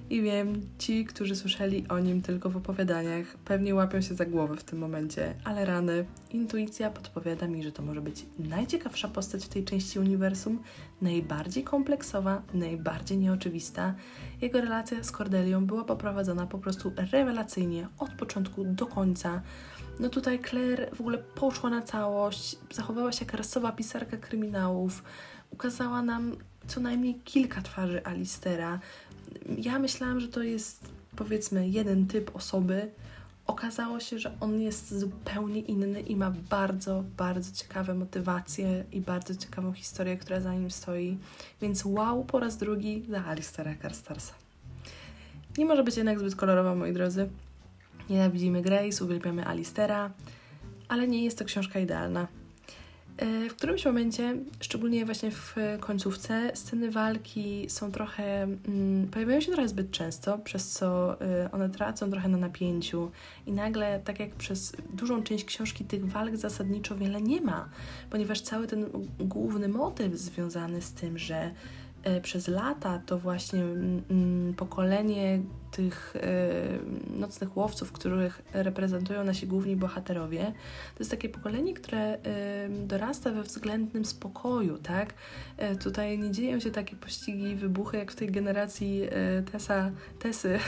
I wiem, ci, którzy słyszeli o nim tylko w opowiadaniach, pewnie łapią się za głowę w tym momencie, ale rany. Intuicja podpowiada mi, że to może być najciekawsza postać w tej części uniwersum, najbardziej kompleksowa, najbardziej nieoczywista. Jego relacja z Cordelią była poprowadzona po prostu rewelacyjnie, od początku do końca. No tutaj Claire w ogóle poszła na całość, zachowała się jak rasowa pisarka kryminałów, ukazała nam co najmniej kilka twarzy Alistera, ja myślałam, że to jest powiedzmy jeden typ osoby. Okazało się, że on jest zupełnie inny i ma bardzo, bardzo ciekawe motywacje i bardzo ciekawą historię, która za nim stoi. Więc wow po raz drugi za Alistera Karstarsa. Nie może być jednak zbyt kolorowa, moi drodzy. Nienawidzimy Grace, uwielbiamy Alistera, ale nie jest to książka idealna. E, w którymś momencie, szczególnie właśnie w końcówce, sceny walki są trochę, mm, pojawiają się trochę zbyt często, przez co e, one tracą trochę na napięciu i nagle, tak jak przez dużą część książki, tych walk zasadniczo wiele nie ma, ponieważ cały ten główny motyw związany z tym, że przez lata to właśnie mm, mm, pokolenie tych e, nocnych łowców, których reprezentują nasi główni bohaterowie, to jest takie pokolenie, które e, dorasta we względnym spokoju, tak? Tutaj nie dzieją się takie pościgi i wybuchy jak w tej generacji Tessa, Tessy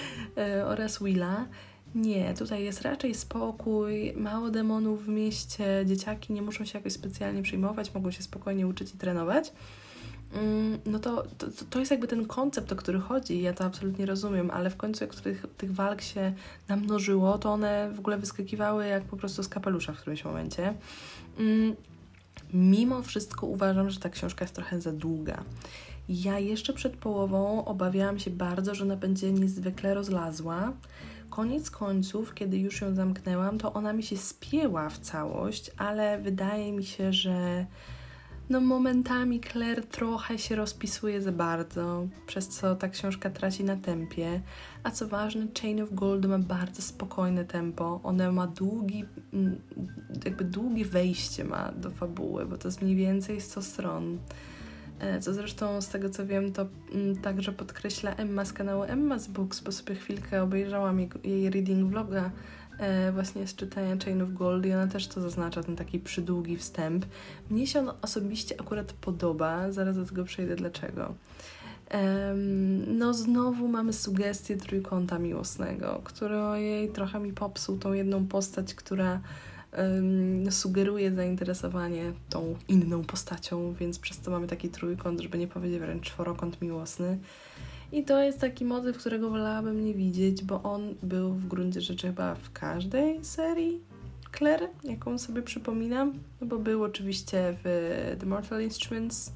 <laughs> oraz Willa. Nie, tutaj jest raczej spokój, mało demonów w mieście, dzieciaki nie muszą się jakoś specjalnie przyjmować, mogą się spokojnie uczyć i trenować. Mm, no to, to, to jest jakby ten koncept, o który chodzi. Ja to absolutnie rozumiem, ale w końcu, jak tych, tych walk się namnożyło, to one w ogóle wyskakiwały jak po prostu z kapelusza w którymś momencie. Mm, mimo wszystko uważam, że ta książka jest trochę za długa. Ja jeszcze przed połową obawiałam się bardzo, że ona będzie niezwykle rozlazła. Koniec końców, kiedy już ją zamknęłam, to ona mi się spięła w całość, ale wydaje mi się, że no momentami Claire trochę się rozpisuje za bardzo, przez co ta książka traci na tempie. A co ważne, Chain of Gold ma bardzo spokojne tempo. Ona ma długi, mm, jakby długie wejście ma do fabuły, bo to jest mniej więcej 100 stron. E, co zresztą z tego co wiem, to mm, także podkreśla Emma z kanału Emma's Books, bo sobie chwilkę obejrzałam jej, jej reading vloga e, właśnie z czytania Chain of Gold i ona też to zaznacza, ten taki przydługi wstęp. Mnie się on osobiście akurat podoba, zaraz do tego przejdę dlaczego. no znowu mamy sugestię trójkąta miłosnego, który jej trochę mi popsuł tą jedną postać, która sugeruje zainteresowanie tą inną postacią, więc przez to mamy taki trójkąt, żeby nie powiedzieć wręcz czworokąt miłosny. I to jest taki motyw, którego wolałabym nie widzieć, bo on był w gruncie rzeczy chyba w każdej serii Claire, jaką sobie przypominam, no bo był oczywiście w The Mortal Instruments,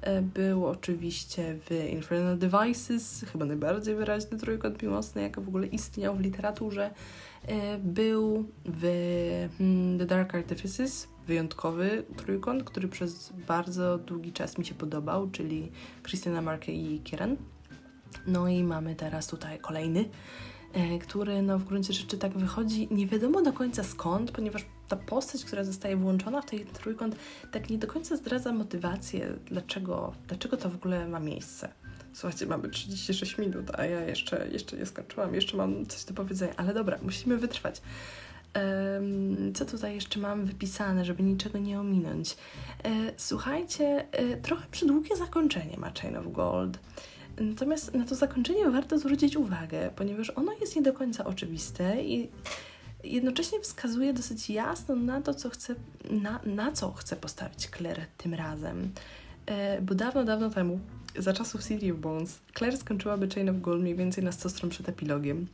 e, był oczywiście w Infernal Devices, chyba najbardziej wyraźny trójkąt miłosny, jaka w ogóle istniał w literaturze. E, był w hmm, The Dark Artifices, wyjątkowy trójkąt, który przez bardzo długi czas mi się podobał, czyli Christina Marke i Kieran. No i mamy teraz tutaj kolejny, e, który no w gruncie rzeczy tak wychodzi nie wiadomo do końca skąd, ponieważ ta postać, która zostaje włączona w ten trójkąt, tak nie do końca zdradza motywację, dlaczego, dlaczego to w ogóle ma miejsce. Słuchajcie, mamy 36 minut, a ja jeszcze, jeszcze nie skończyłam, jeszcze mam coś do powiedzenia, ale dobra, musimy wytrwać. Co tutaj jeszcze mam wypisane, żeby niczego nie ominąć? E, słuchajcie, e, trochę przydługie zakończenie ma Chain of Gold. Natomiast na to zakończenie warto zwrócić uwagę, ponieważ ono jest nie do końca oczywiste i jednocześnie wskazuje dosyć jasno na to, co chce, na, na co chce postawić Claire tym razem. E, bo dawno, dawno temu za czasów City of Bones Claire skończyłaby Chain of Gold mniej więcej na 100 stron przed epilogiem.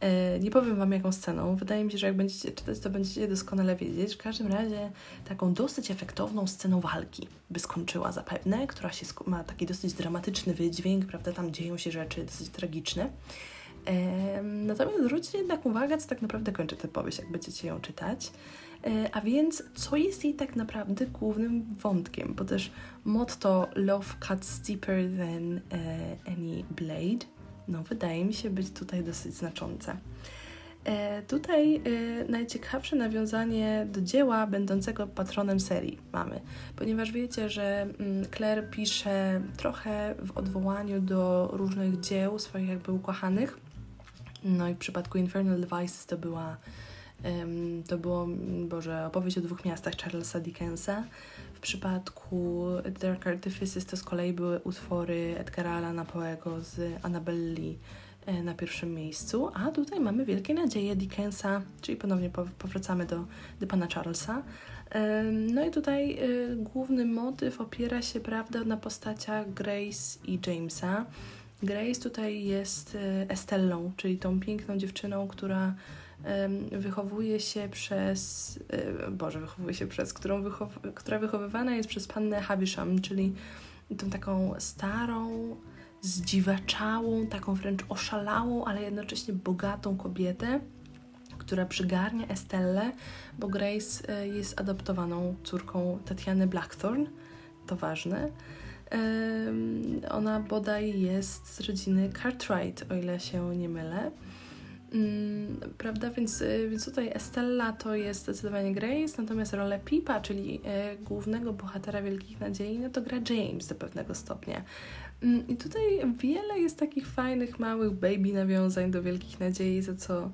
E, nie powiem Wam jaką sceną. Wydaje mi się, że jak będziecie czytać, to będziecie doskonale wiedzieć. W każdym razie taką dosyć efektowną sceną walki by skończyła zapewne, która się ma taki dosyć dramatyczny wydźwięk, prawda? Tam dzieją się rzeczy dosyć tragiczne. E, natomiast zwróćcie jednak uwagę, co tak naprawdę kończy tę powieść, jak będziecie ją czytać. E, a więc, co jest jej tak naprawdę głównym wątkiem? Bo też motto Love cuts deeper than uh, any blade, no wydaje mi się być tutaj dosyć znaczące. E, tutaj e, najciekawsze nawiązanie do dzieła będącego patronem serii mamy, ponieważ wiecie, że mm, Claire pisze trochę w odwołaniu do różnych dzieł swoich jakby ukochanych. No i w przypadku Infernal Devices to była to było, Boże, opowieść o dwóch miastach Charlesa Dickensa. W przypadku Dark Artifices to z kolei były utwory Edgara Allana Poego z Annabelle e, na pierwszym miejscu, a tutaj mamy wielkie nadzieje Dickensa, czyli ponownie powracamy do, do pana Charlesa. No i tutaj e, główny motyw opiera się, prawda, na postaciach Grace i Jamesa. Grace tutaj jest e, Estellą, czyli tą piękną dziewczyną, która wychowuje się przez, Boże, wychowuje się przez, którą wychow, która wychowywana jest przez pannę Havisham, czyli tą taką starą, zdziwaczałą, taką wręcz oszalałą, ale jednocześnie bogatą kobietę, która przygarnia Estellę, bo Grace e, jest adoptowaną córką Tatiany Blackthorn, to ważne. Ona bodaj jest z rodziny Cartwright, o ile się nie mylę. Mm, prawda, więc, y, więc tutaj Estella to jest zdecydowanie Grace, natomiast rolę Pipa, czyli y, głównego bohatera Wielkich Nadziei, no to gra James do pewnego stopnia. Mm, I tutaj wiele jest takich fajnych, małych baby nawiązań do Wielkich Nadziei, za co,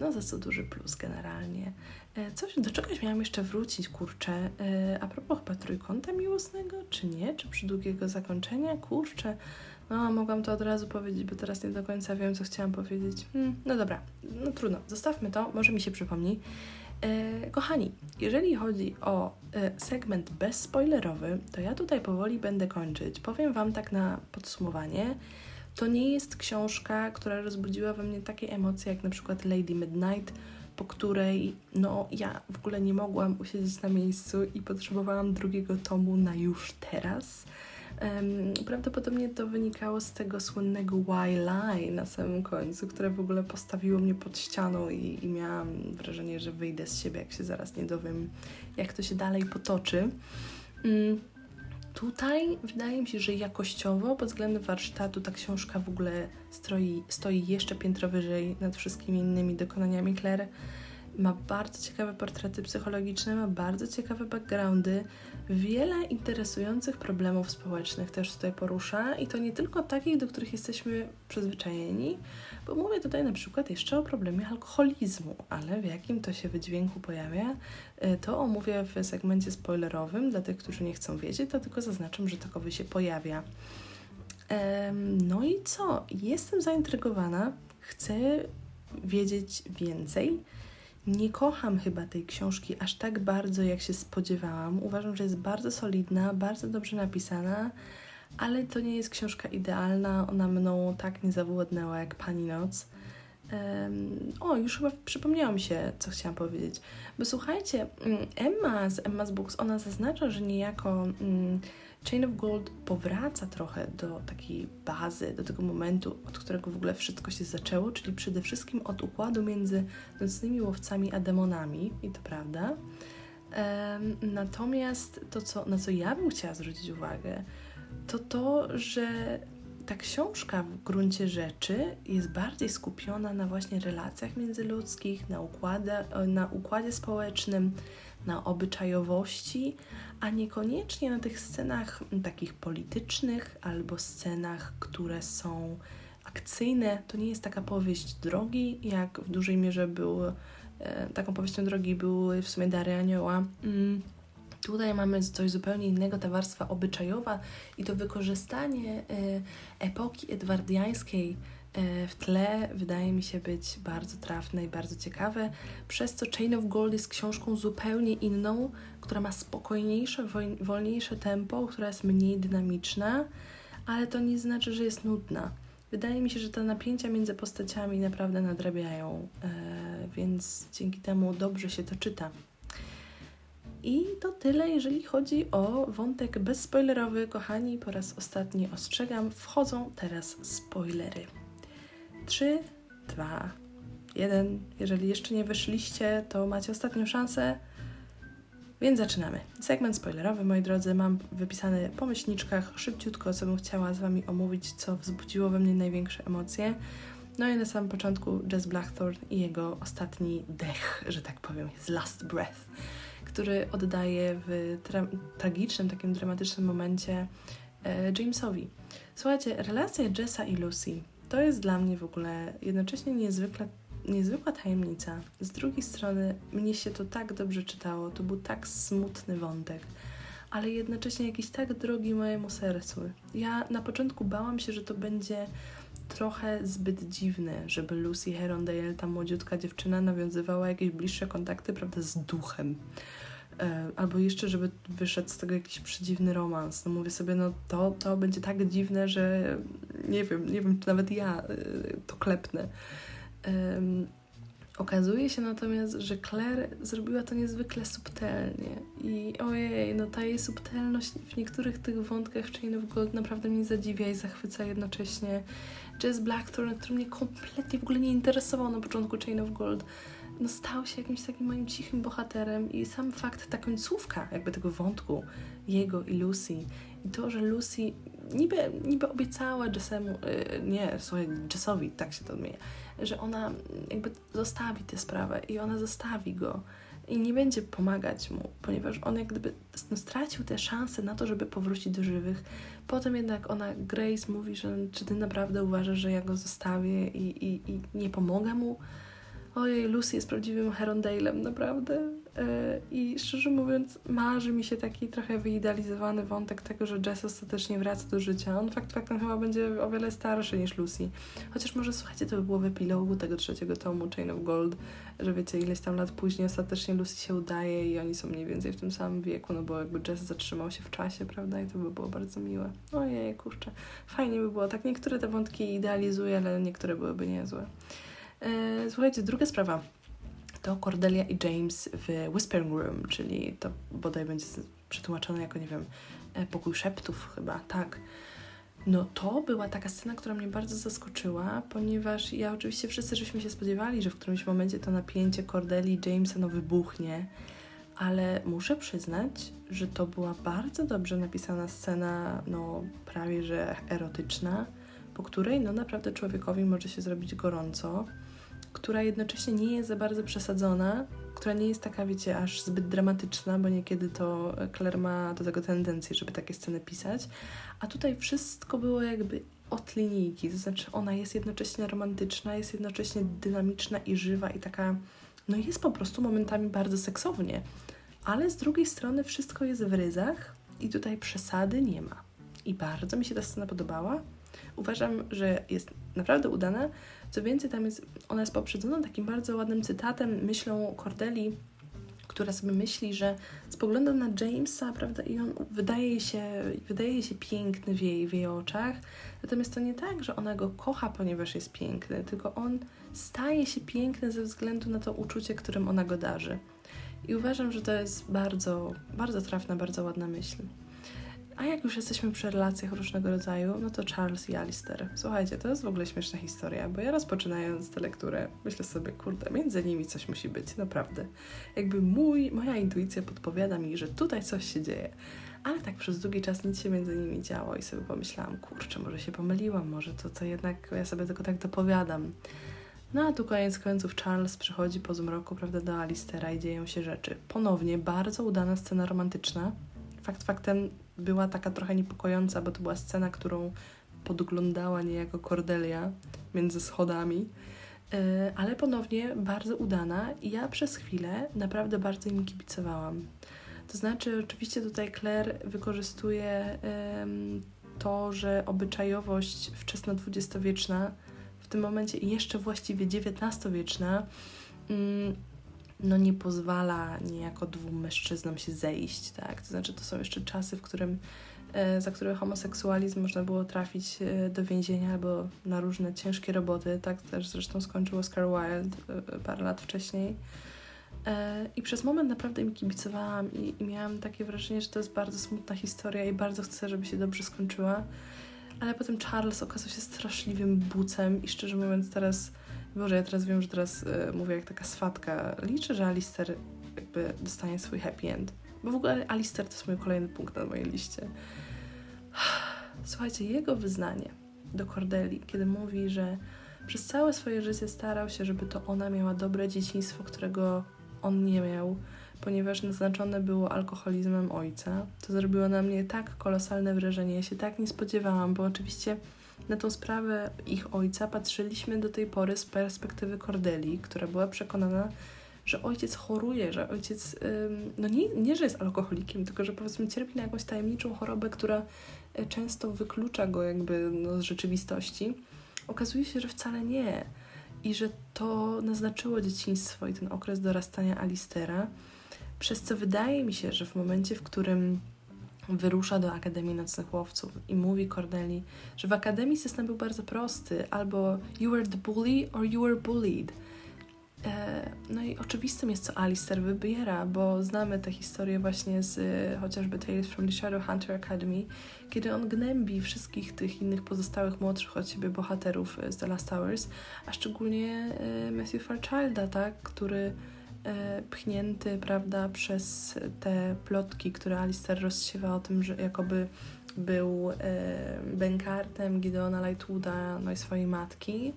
no, za co duży plus generalnie. E, coś, do czegoś miałam jeszcze wrócić, kurczę, e, a propos chyba trójkąta miłosnego, czy nie, czy przy długiego zakończenia, kurczę, No, mogłam to od razu powiedzieć, bo teraz nie do końca wiem, co chciałam powiedzieć. Hmm, no dobra, no trudno, zostawmy to, może mi się przypomni. E, kochani, jeżeli chodzi o e, segment bezspoilerowy, to ja tutaj powoli będę kończyć. Powiem Wam tak na podsumowanie. To nie jest książka, która rozbudziła we mnie takie emocje jak na przykład Lady Midnight, po której no ja w ogóle nie mogłam usiedzieć na miejscu i potrzebowałam drugiego tomu na już teraz. Prawdopodobnie to wynikało z tego słynnego why lie na samym końcu, które w ogóle postawiło mnie pod ścianą i, i miałam wrażenie, że wyjdę z siebie, jak się zaraz nie dowiem, jak to się dalej potoczy. Um, tutaj wydaje mi się, że jakościowo, pod względem warsztatu, ta książka w ogóle stoi, stoi jeszcze piętro wyżej nad wszystkimi innymi dokonaniami Claire. Ma bardzo ciekawe portrety psychologiczne, ma bardzo ciekawe backgroundy, wiele interesujących problemów społecznych też tutaj porusza i to nie tylko takich, do których jesteśmy przyzwyczajeni, bo mówię tutaj na przykład jeszcze o problemie alkoholizmu, ale w jakim to się wydźwięku pojawia, y, to omówię w segmencie spoilerowym. Dla tych, którzy nie chcą wiedzieć, to tylko zaznaczam, że takowy się pojawia. No i co? Jestem zaintrygowana, chcę wiedzieć więcej. Nie kocham chyba tej książki aż tak bardzo, jak się spodziewałam. Uważam, że jest bardzo solidna, bardzo dobrze napisana, ale to nie jest książka idealna. Ona mną tak nie zawładnęła jak Pani Noc. O, już chyba przypomniałam się, co chciałam powiedzieć. Bo słuchajcie, mm, Emma z Emma's Books, ona zaznacza, że niejako um, Chain of Gold powraca trochę do takiej bazy, do tego momentu, od którego w ogóle wszystko się zaczęło, czyli przede wszystkim od układu między nocnymi łowcami a demonami, i to prawda. Natomiast to, co, na co ja bym chciała zwrócić uwagę, to to, że ta książka w gruncie rzeczy jest bardziej skupiona na właśnie relacjach międzyludzkich, na, układa, na układzie społecznym, na obyczajowości, a niekoniecznie na tych scenach takich politycznych albo scenach, które są akcyjne. To nie jest taka powieść drogi, jak w dużej mierze był, e, taką powieścią drogi były w sumie Dary Anioła. Mm. Tutaj mamy coś zupełnie innego, ta warstwa obyczajowa i to wykorzystanie e, epoki edwardiańskiej E, w tle wydaje mi się być bardzo trafne i bardzo ciekawe, przez co Chain of Gold jest książką zupełnie inną, która ma spokojniejsze, wolniejsze tempo, która jest mniej dynamiczna, ale to nie znaczy, że jest nudna. Wydaje mi się, że te napięcia między postaciami naprawdę nadrabiają, e, więc dzięki temu dobrze się to czyta. I to tyle, jeżeli chodzi o wątek bezspoilerowy. Kochani, po raz ostatni ostrzegam, wchodzą teraz spoilery. 3, 2, 1. Jeżeli jeszcze nie wyszliście, to macie ostatnią szansę. Więc zaczynamy. Segment spoilerowy, moi drodzy, mam wypisany po myślniczkach szybciutko, co bym chciała z Wami omówić, co wzbudziło we mnie największe emocje. No i na samym początku Jess Blackthorne i jego ostatni dech, że tak powiem, his last breath, który oddaje w tra tragicznym, takim dramatycznym momencie e, Jamesowi. Słuchajcie, relacja Jessa i Lucy to jest dla mnie w ogóle jednocześnie niezwykle, niezwykła tajemnica. Z drugiej strony, mnie się to tak dobrze czytało, to był tak smutny wątek, ale jednocześnie jakiś tak drogi mojemu sercu. Ja na początku bałam się, że to będzie trochę zbyt dziwne, żeby Lucy Herondale, ta młodziutka dziewczyna, nawiązywała jakieś bliższe kontakty, prawda, z duchem. E, albo jeszcze, żeby wyszedł z tego jakiś przedziwny romans. No mówię sobie, no to, to będzie tak dziwne, że nie wiem, nie wiem, czy nawet ja e, to klepnę. Okazuje się natomiast, że Claire zrobiła to niezwykle subtelnie i ojej, no ta jej subtelność w niektórych tych wątkach of Gold naprawdę mnie zadziwia i zachwyca jednocześnie. Jazz Blackthorne, który mnie kompletnie w ogóle nie interesował na początku Chain of Gold, no, stał się jakimś takim moim cichym bohaterem i sam fakt, ta końcówka jakby tego wątku jego i Lucy i to, że Lucy niby, niby obiecała Jessemu, yy, nie, słuchaj, Jessowi, tak się to odmienia, że ona jakby zostawi tę sprawę i ona zostawi go i nie będzie pomagać mu, ponieważ on jak gdyby no, stracił tę szansę na to, żeby powrócić do żywych. Potem jednak ona, Grace, mówi, że czy ty naprawdę uważasz, że ja go zostawię i, i, i nie pomogę mu? Ojej, Lucy jest prawdziwym Herondale'em, naprawdę. E, I szczerze mówiąc, marzy mi się taki trochę wyidealizowany wątek tego, że Jess ostatecznie wraca do życia. On fakt faktem chyba będzie o wiele starszy niż Lucy. Chociaż może, słuchajcie, to by było w epilogu tego trzeciego tomu Chain of Gold, że wiecie, ileś tam lat później ostatecznie Lucy się udaje i oni są mniej więcej w tym samym wieku, no bo jakby Jess zatrzymał się w czasie, prawda? I to by było bardzo miłe. Ojej, kurczę. Fajnie by było. Tak niektóre te wątki idealizuje, ale niektóre byłyby niezłe. E, słuchajcie, druga sprawa to Cordelia i James w Whispering Room, czyli to bodaj będzie przetłumaczone jako, nie wiem, e, pokój szeptów chyba, tak. No to była taka scena, która mnie bardzo zaskoczyła, ponieważ ja oczywiście wszyscy żeśmy się spodziewali, że w którymś momencie to napięcie Cordeli i Jamesa no wybuchnie, ale muszę przyznać, że to była bardzo dobrze napisana scena, no prawie że erotyczna, po której no naprawdę człowiekowi może się zrobić gorąco która jednocześnie nie jest za bardzo przesadzona, która nie jest taka, wiecie, aż zbyt dramatyczna, bo niekiedy to Claire ma do tego tendencję, żeby takie sceny pisać, a tutaj wszystko było jakby od linijki, to znaczy ona jest jednocześnie romantyczna, jest jednocześnie dynamiczna i żywa i taka, no jest po prostu momentami bardzo seksownie, ale z drugiej strony wszystko jest w ryzach i tutaj przesady nie ma. I bardzo mi się ta scena podobała. Uważam, że jest naprawdę udana, co więcej, tam jest, ona jest poprzedzona takim bardzo ładnym cytatem, myślą Cordeli, która sobie myśli, że spogląda na Jamesa, prawda, i on wydaje się, wydaje się piękny w jej, w jej oczach. Natomiast to nie tak, że ona go kocha, ponieważ jest piękny, tylko on staje się piękny ze względu na to uczucie, którym ona go darzy. I uważam, że to jest bardzo, bardzo trafna, bardzo ładna myśl. A jak już jesteśmy przy relacjach różnego rodzaju, no to Charles i Alistair. Słuchajcie, to jest w ogóle śmieszna historia, bo ja rozpoczynając tę lekturę, myślę sobie, kurde, między nimi coś musi być, naprawdę. Jakby mój, moja intuicja podpowiada mi, że tutaj coś się dzieje. Ale tak przez długi czas nic się między nimi działo i sobie pomyślałam, kurczę, może się pomyliłam, może to, to jednak ja sobie tylko tak dopowiadam. No a tu koniec końców Charles przychodzi po zmroku, prawda, do Alistera i dzieją się rzeczy. Ponownie bardzo udana scena romantyczna. Fakt faktem była taka trochę niepokojąca, bo to była scena, którą podglądała niejako Cordelia między schodami, e, ale ponownie bardzo udana i ja przez chwilę naprawdę bardzo im kibicowałam. To znaczy, oczywiście tutaj Claire wykorzystuje to, że obyczajowość wczesno-dwudziestowieczna, w tym momencie jeszcze właściwie XIX-wieczna, no nie pozwala niejako dwóm mężczyznom się zejść, tak? To znaczy to są jeszcze czasy, w którym e, za które homoseksualizm można było trafić e, do więzienia albo na różne ciężkie roboty, tak też zresztą skończył Oscar Wilde e, parę lat wcześniej. I przez moment naprawdę im kibicowałam i, i miałam takie wrażenie, że to jest bardzo smutna historia i bardzo chcę, żeby się dobrze skończyła. Ale potem Charles okazał się straszliwym bucem i szczerze mówiąc teraz Boże, ja teraz wiem, że teraz y, mówię jak taka swatka. Liczę, że Alister jakby dostanie swój happy end. Bo w ogóle Alister to jest mój kolejny punkt na mojej liście. Słuchajcie, jego wyznanie do Cordeli, kiedy mówi, że przez całe swoje życie starał się, żeby to ona miała dobre dzieciństwo, którego on nie miał, ponieważ naznaczone było alkoholizmem ojca. To zrobiło na mnie tak kolosalne wrażenie. Ja się tak nie spodziewałam, bo oczywiście na tą sprawę ich ojca patrzyliśmy do tej pory z perspektywy Cordeli, która była przekonana, że ojciec choruje, że ojciec, no nie, nie, że jest alkoholikiem, tylko że powiedzmy cierpi na jakąś tajemniczą chorobę, która e, często wyklucza go jakby no, z rzeczywistości. Okazuje się, że wcale nie. I że to naznaczyło dzieciństwo i ten okres dorastania Alistera, przez co wydaje mi się, że w momencie, w którym wyrusza do Akademii Nocnych Łowców i mówi Corneli, że w Akademii system był bardzo prosty, albo you were the bully or you were bullied. E, no i oczywistym jest, co Alistair wybiera, bo znamy tę historię właśnie z chociażby Tales from the Shadowhunter Academy, kiedy on gnębi wszystkich tych innych pozostałych młodszych od siebie bohaterów z The Last Hours, a szczególnie e, Matthew Fairchilda, tak, który E, pchnięty, prawda, przez te plotki, które Alistair rozsiewa o tym, że jakoby był e, bękartem Gideona Lightwooda, no i swojej matki,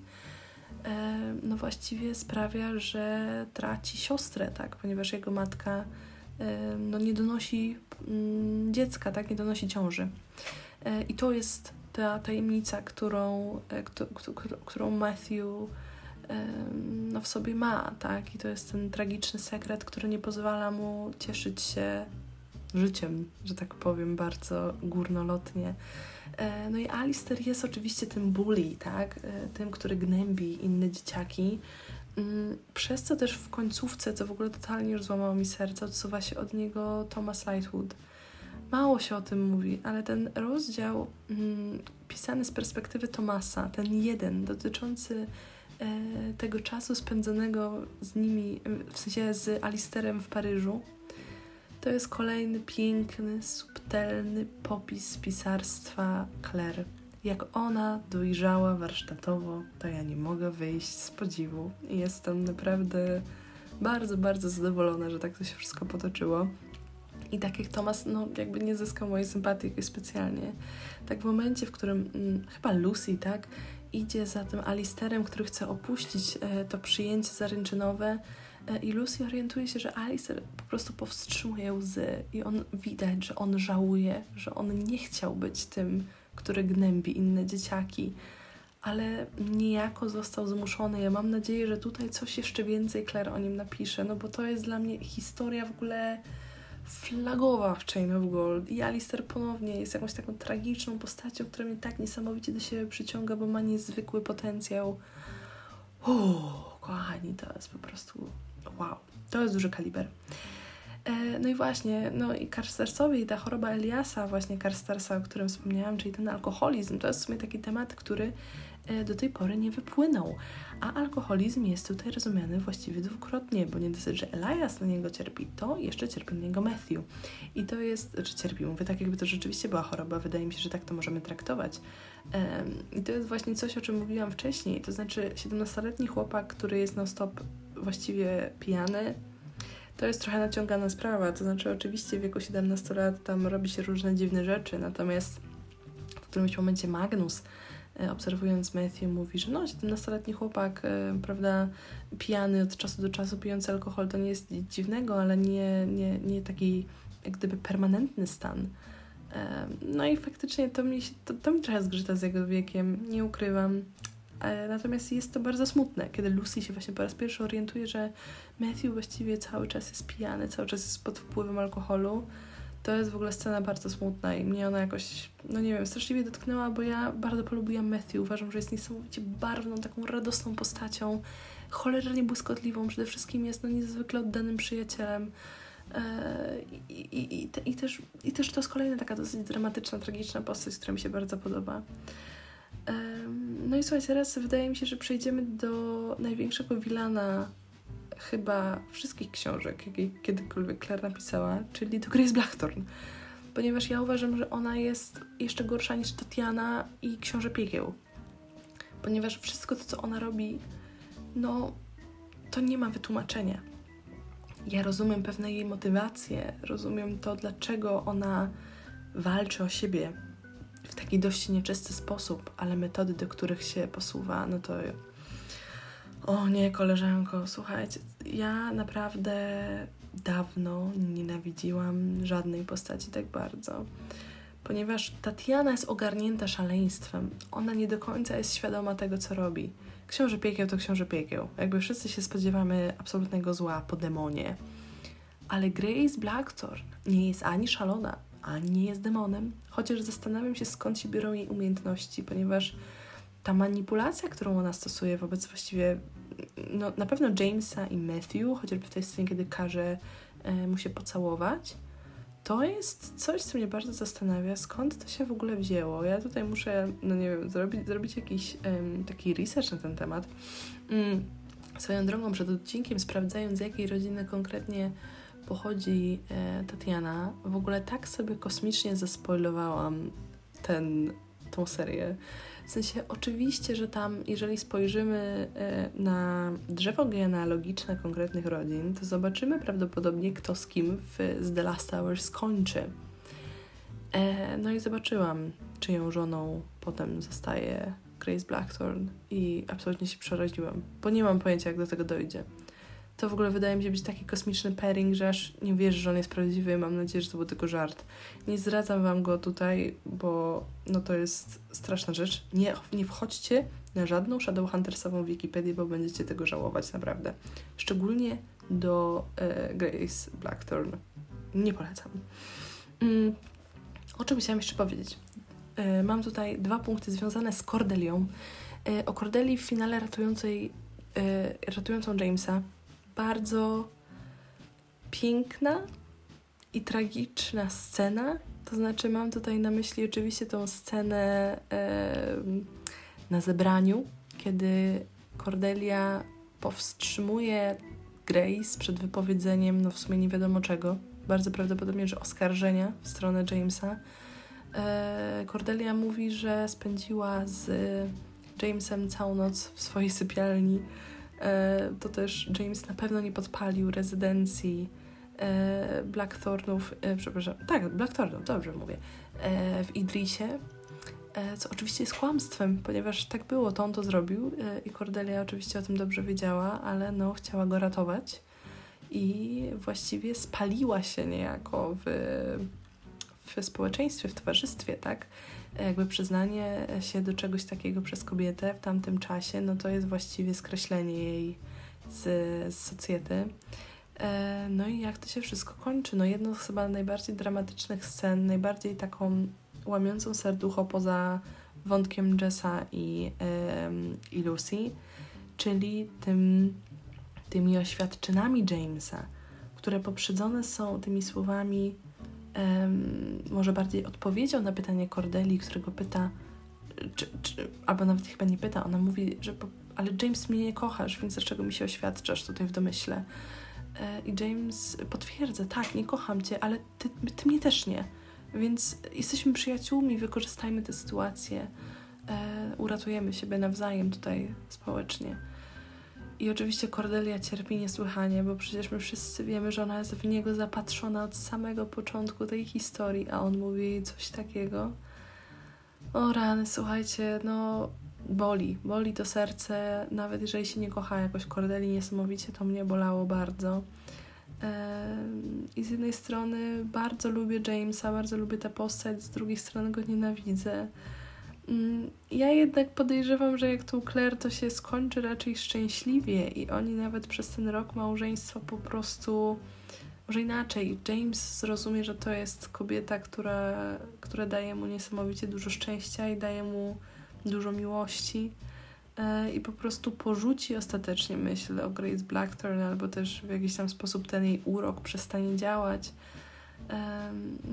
e, no właściwie sprawia, że traci siostrę, tak, ponieważ jego matka no nie donosi mm, dziecka, tak, nie donosi ciąży. I to jest ta tajemnica, którą, którą Matthew no, w sobie ma, tak? I to jest ten tragiczny sekret, który nie pozwala mu cieszyć się życiem, że tak powiem, bardzo górnolotnie. E, no i Alistair jest oczywiście tym bully, tak? E, tym, który gnębi inne dzieciaki. Mm, przez co też w końcówce, co w ogóle totalnie już złamało mi serce, odsuwa się od niego Thomas Lightwood. Mało się o tym mówi, ale ten rozdział mm, pisany z perspektywy Tomasa, ten jeden dotyczący tego czasu spędzonego z nimi, w sensie z Alisterem w Paryżu, to jest kolejny piękny, subtelny popis pisarstwa Claire. Jak ona dojrzała warsztatowo, to ja nie mogę wyjść z podziwu. Jestem naprawdę bardzo, bardzo zadowolona, że tak to się wszystko potoczyło. I tak jak Thomas, no jakby nie zyskał mojej sympatii specjalnie. Tak w momencie, w którym hmm, chyba Lucy, tak, idzie za tym Alisterem, który chce opuścić e, to przyjęcie zaręczynowe, E, I Lucy orientuje się, że Alice po prostu powstrzymuje łzy i on widać, że on żałuje, że on nie chciał być tym, który gnębi inne dzieciaki, ale niejako został zmuszony. Ja mam nadzieję, że tutaj coś jeszcze więcej Claire o nim napisze, no bo to jest dla mnie historia w ogóle flagowa w Chain of Gold i Alistair ponownie jest jakąś taką tragiczną postacią, która mnie tak niesamowicie do siebie przyciąga, bo ma niezwykły potencjał. Uuu, kochani, to jest po prostu wow, to jest duży kaliber. E, no i właśnie, no i Karstarsowi i ta choroba Eliasa, właśnie Karstarsa, o którym wspomniałam, czyli ten alkoholizm, to jest w sumie taki temat, który do tej pory nie wypłynął. A alkoholizm jest tutaj rozumiany właściwie dwukrotnie, bo nie dosyć, że Elias na niego cierpi, to jeszcze cierpi na niego Matthew. I to jest, czy cierpi, mówię tak, jakby to rzeczywiście była choroba, wydaje mi się, że tak to możemy traktować. I to jest właśnie coś, o czym mówiłam wcześniej, to znaczy 17-letni chłopak, który jest na stop właściwie pijany, to jest trochę naciągana sprawa. To znaczy, oczywiście w wieku 17 lat tam robi się różne dziwne rzeczy, natomiast w którymś momencie Magnus, e, obserwując Matthew, mówi, że no, 17-letni chłopak, e, prawda, pijany od czasu do czasu, pijący alkohol, to nie jest nic dziwnego, ale nie, nie, nie taki jak gdyby permanentny stan. E, no i faktycznie to mi, to, to mi trochę zgrzyta z jego wiekiem, nie ukrywam. E, natomiast jest to bardzo smutne, kiedy Lucy się właśnie po raz pierwszy orientuje, że Matthew właściwie cały czas jest pijany, cały czas jest pod wpływem alkoholu. To jest w ogóle scena bardzo smutna i mnie ona jakoś, no nie wiem, straszliwie dotknęła, bo ja bardzo polubiłam Matthew. Uważam, że jest niesamowicie barwną, taką radosną postacią, cholernie błyskotliwą. Przede wszystkim jest no niezwykle oddanym przyjacielem. E, I, i, i, te, i, też, I też to jest kolejna taka dosyć dramatyczna, tragiczna postać, która mi się bardzo podoba. No i słuchajcie, teraz wydaje mi się, że przejdziemy do największego wilana chyba wszystkich książek, jakie kiedykolwiek Claire napisała, czyli do Grace Blackthorn. Ponieważ ja uważam, że ona jest jeszcze gorsza niż Tatiana i Książę Piekieł. Ponieważ wszystko to, co ona robi, no, to nie ma wytłumaczenia. Ja rozumiem pewne jej motywacje, rozumiem to, dlaczego ona walczy o siebie, w taki dość nieczysty sposób, ale metody, do których się posuwa, no to. O nie, koleżanko, słuchajcie, ja naprawdę dawno nienawidziłam żadnej postaci tak bardzo. Ponieważ Tatiana jest ogarnięta szaleństwem. Ona nie do końca jest świadoma tego, co robi. Książę piekieł to książę piekieł. Jakby wszyscy się spodziewamy absolutnego zła po demonie. Ale Grace Blackthorn nie jest ani szalona, ani nie jest demonem, chociaż zastanawiam się skąd się biorą jej umiejętności, ponieważ ta manipulacja, którą ona stosuje wobec właściwie no, na pewno Jamesa i Matthew, chociażby w tej scenie, kiedy każe e, mu się pocałować, to jest coś, co mnie bardzo zastanawia, skąd to się w ogóle wzięło. Ja tutaj muszę, no nie wiem, zrobić, zrobić jakiś um, taki research na ten temat. Mm, swoją drogą przed odcinkiem, sprawdzając z jakiej rodziny konkretnie pochodzi e, Tatiana, w ogóle tak sobie kosmicznie zaspoilowałam ten, tą serię. W sensie, oczywiście, że tam, jeżeli spojrzymy e, na drzewo genealogiczne konkretnych rodzin, to zobaczymy prawdopodobnie, kto z kim w, The Last Hours skończy. E, no i zobaczyłam, czyją żoną potem zostaje Grace Blackthorn i absolutnie się przeraziłam, bo nie mam pojęcia, jak do tego dojdzie to w ogóle wydaje mi się być taki kosmiczny pairing, że aż nie wierzę, że on jest prawdziwy. Mam nadzieję, że to był tylko żart. Nie zdradzam wam go tutaj, bo no to jest straszna rzecz. Nie, nie wchodźcie na żadną Shadowhuntersową Wikipedię, bo będziecie tego żałować naprawdę. Szczególnie do e, Grace Blackthorn. Nie polecam. Mm, o czym chciałam jeszcze powiedzieć? E, mam tutaj dwa punkty związane z Cordelią. E, o Cordeli w finale ratującej, e, ratującą Jamesa. Bardzo piękna i tragiczna scena. To znaczy, mam tutaj na myśli oczywiście tą scenę e, na zebraniu, kiedy Cordelia powstrzymuje Grace przed wypowiedzeniem, no w sumie nie wiadomo czego, bardzo prawdopodobnie, że oskarżenia w stronę Jamesa. E, Cordelia mówi, że spędziła z Jamesem całą noc w swojej sypialni. E, to też James na pewno nie podpalił rezydencji e, Blackthornów, e, przepraszam, tak, Blackthornów, dobrze mówię, w Idrisie, co oczywiście jest kłamstwem, ponieważ tak było, to on to zrobił i Cordelia oczywiście o tym dobrze wiedziała, ale no, chciała go ratować i właściwie spaliła się niejako w, w społeczeństwie, w towarzystwie, tak? Jakby przyznanie się do czegoś takiego przez kobietę w tamtym czasie, no to jest właściwie skreślenie jej z, z socjety. E, no i jak to się wszystko kończy? No jedną z chyba najbardziej dramatycznych scen, najbardziej taką łamiącą serducho poza wątkiem Jessa i, i Lucy, czyli tym, tymi oświadczynami Jamesa, które poprzedzone są tymi słowami, może bardziej odpowiedzią na pytanie Cordeli, którego pyta, czy, czy, albo nawet chyba nie pyta, ona mówi, że po, ale James mnie nie kochasz, więc dlaczego mi się oświadczasz tutaj w domyśle? E, I James potwierdza, tak, nie kocham cię, ale ty, ty mnie też nie. Więc jesteśmy przyjaciółmi, wykorzystajmy tę sytuację, e, uratujemy siebie nawzajem tutaj społecznie. I oczywiście Cordelia cierpi niesłychanie, bo przecież my wszyscy wiemy, że ona jest w niego zapatrzona od samego początku tej historii, a on mówi jej coś takiego. O rany, słuchajcie, no boli, boli to serce, nawet jeżeli się nie kocha jakoś Cordeli niesamowicie, to mnie bolało bardzo. I z jednej strony bardzo lubię Jamesa, bardzo lubię tę postać, z drugiej strony go nienawidzę. Mm, ja jednak podejrzewam, że jak tu Claire to się skończy raczej szczęśliwie i oni nawet przez ten rok małżeństwa po prostu, może inaczej, James zrozumie, że to jest kobieta, która, która daje mu niesamowicie dużo szczęścia i daje mu dużo miłości e, i po prostu porzuci ostatecznie myśl o Grace Blackthorn albo też w jakiś tam sposób ten jej urok przestanie działać.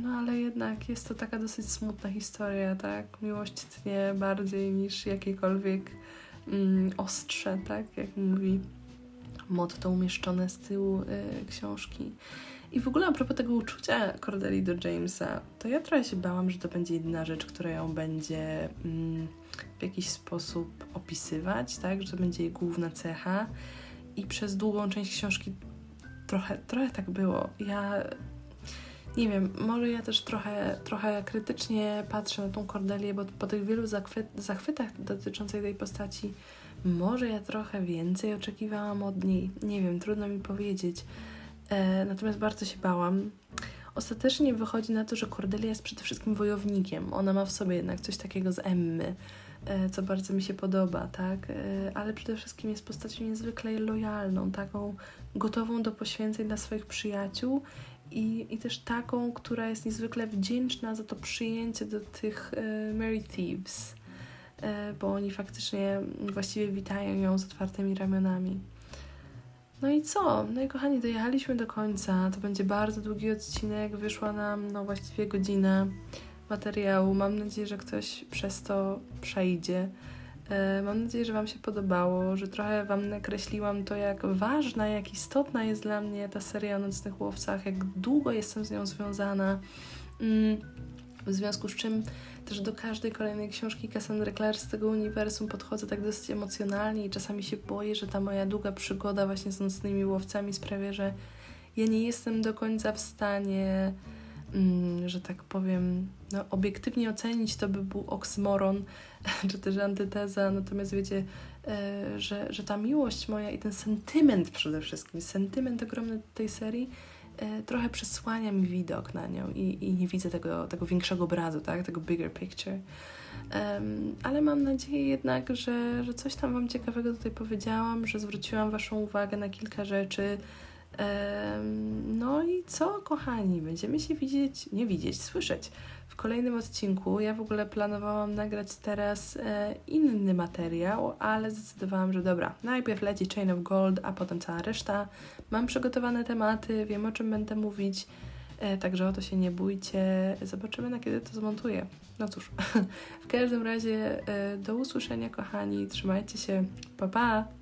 No ale jednak jest to taka dosyć smutna historia, tak? Miłość tnie bardziej niż jakiekolwiek mm, ostrze, tak? Jak mówi motto umieszczone z tyłu y, książki. I w ogóle a propos tego uczucia Cordeli do Jamesa, to ja trochę się bałam, że to będzie jedyna rzecz, która ją będzie mm, w jakiś sposób opisywać, tak? Że to będzie jej główna cecha. I przez długą część książki trochę, trochę tak było. Ja nie wiem, może ja też trochę, trochę krytycznie patrzę na tą Cordelię, bo po tych wielu zachwy zachwytach dotyczących tej postaci może ja trochę więcej oczekiwałam od niej. Nie wiem, trudno mi powiedzieć. E, natomiast bardzo się bałam. Ostatecznie wychodzi na to, że Cordelia jest przede wszystkim wojownikiem. Ona ma w sobie jednak coś takiego z Emmy, e, co bardzo mi się podoba, tak? E, ale przede wszystkim jest postacią niezwykle lojalną, taką gotową do poświęceń dla swoich przyjaciół i, i też taką, która jest niezwykle wdzięczna za to przyjęcie do tych e, Mary Thieves, e, bo oni faktycznie właściwie witają ją z otwartymi ramionami. No i co? No i kochani, dojechaliśmy do końca. To będzie bardzo długi odcinek. Wyszła nam no właściwie godzina materiału. Mam nadzieję, że ktoś przez to przejdzie. E, mam nadzieję, że Wam się podobało, że trochę Wam nakreśliłam to, jak ważna, jak istotna jest dla mnie ta seria o nocnych łowcach, jak długo jestem z nią związana. Mm, w związku z czym też do każdej kolejnej książki Cassandra Clare z tego uniwersum podchodzę tak dosyć emocjonalnie i czasami się boję, że ta moja długa przygoda właśnie z nocnymi łowcami sprawia, że ja nie jestem do końca w stanie że tak powiem, no, obiektywnie ocenić, to by był oksymoron, <laughs> czy też antyteza, natomiast wiecie, e, że, że ta miłość moja i ten sentyment przede wszystkim, sentyment ogromny tej serii e, trochę przesłania mi widok na nią i, i nie widzę tego, tego większego obrazu, tak? tego bigger picture. Um, ale mam nadzieję jednak, że, że coś tam Wam ciekawego tutaj powiedziałam, że zwróciłam Waszą uwagę na kilka rzeczy. No i co, kochani? Będziemy się widzieć, nie widzieć, słyszeć w kolejnym odcinku. Ja w ogóle planowałam nagrać teraz e, inny materiał, ale zdecydowałam, że dobra, najpierw leci Chain of Gold, a potem cała reszta. Mam przygotowane tematy, wiem o czym będę mówić. E, także o to się nie bójcie. Zobaczymy na kiedy to zmontuję. No cóż, <laughs> w każdym razie e, do usłyszenia kochani. Trzymajcie się. Pa pa!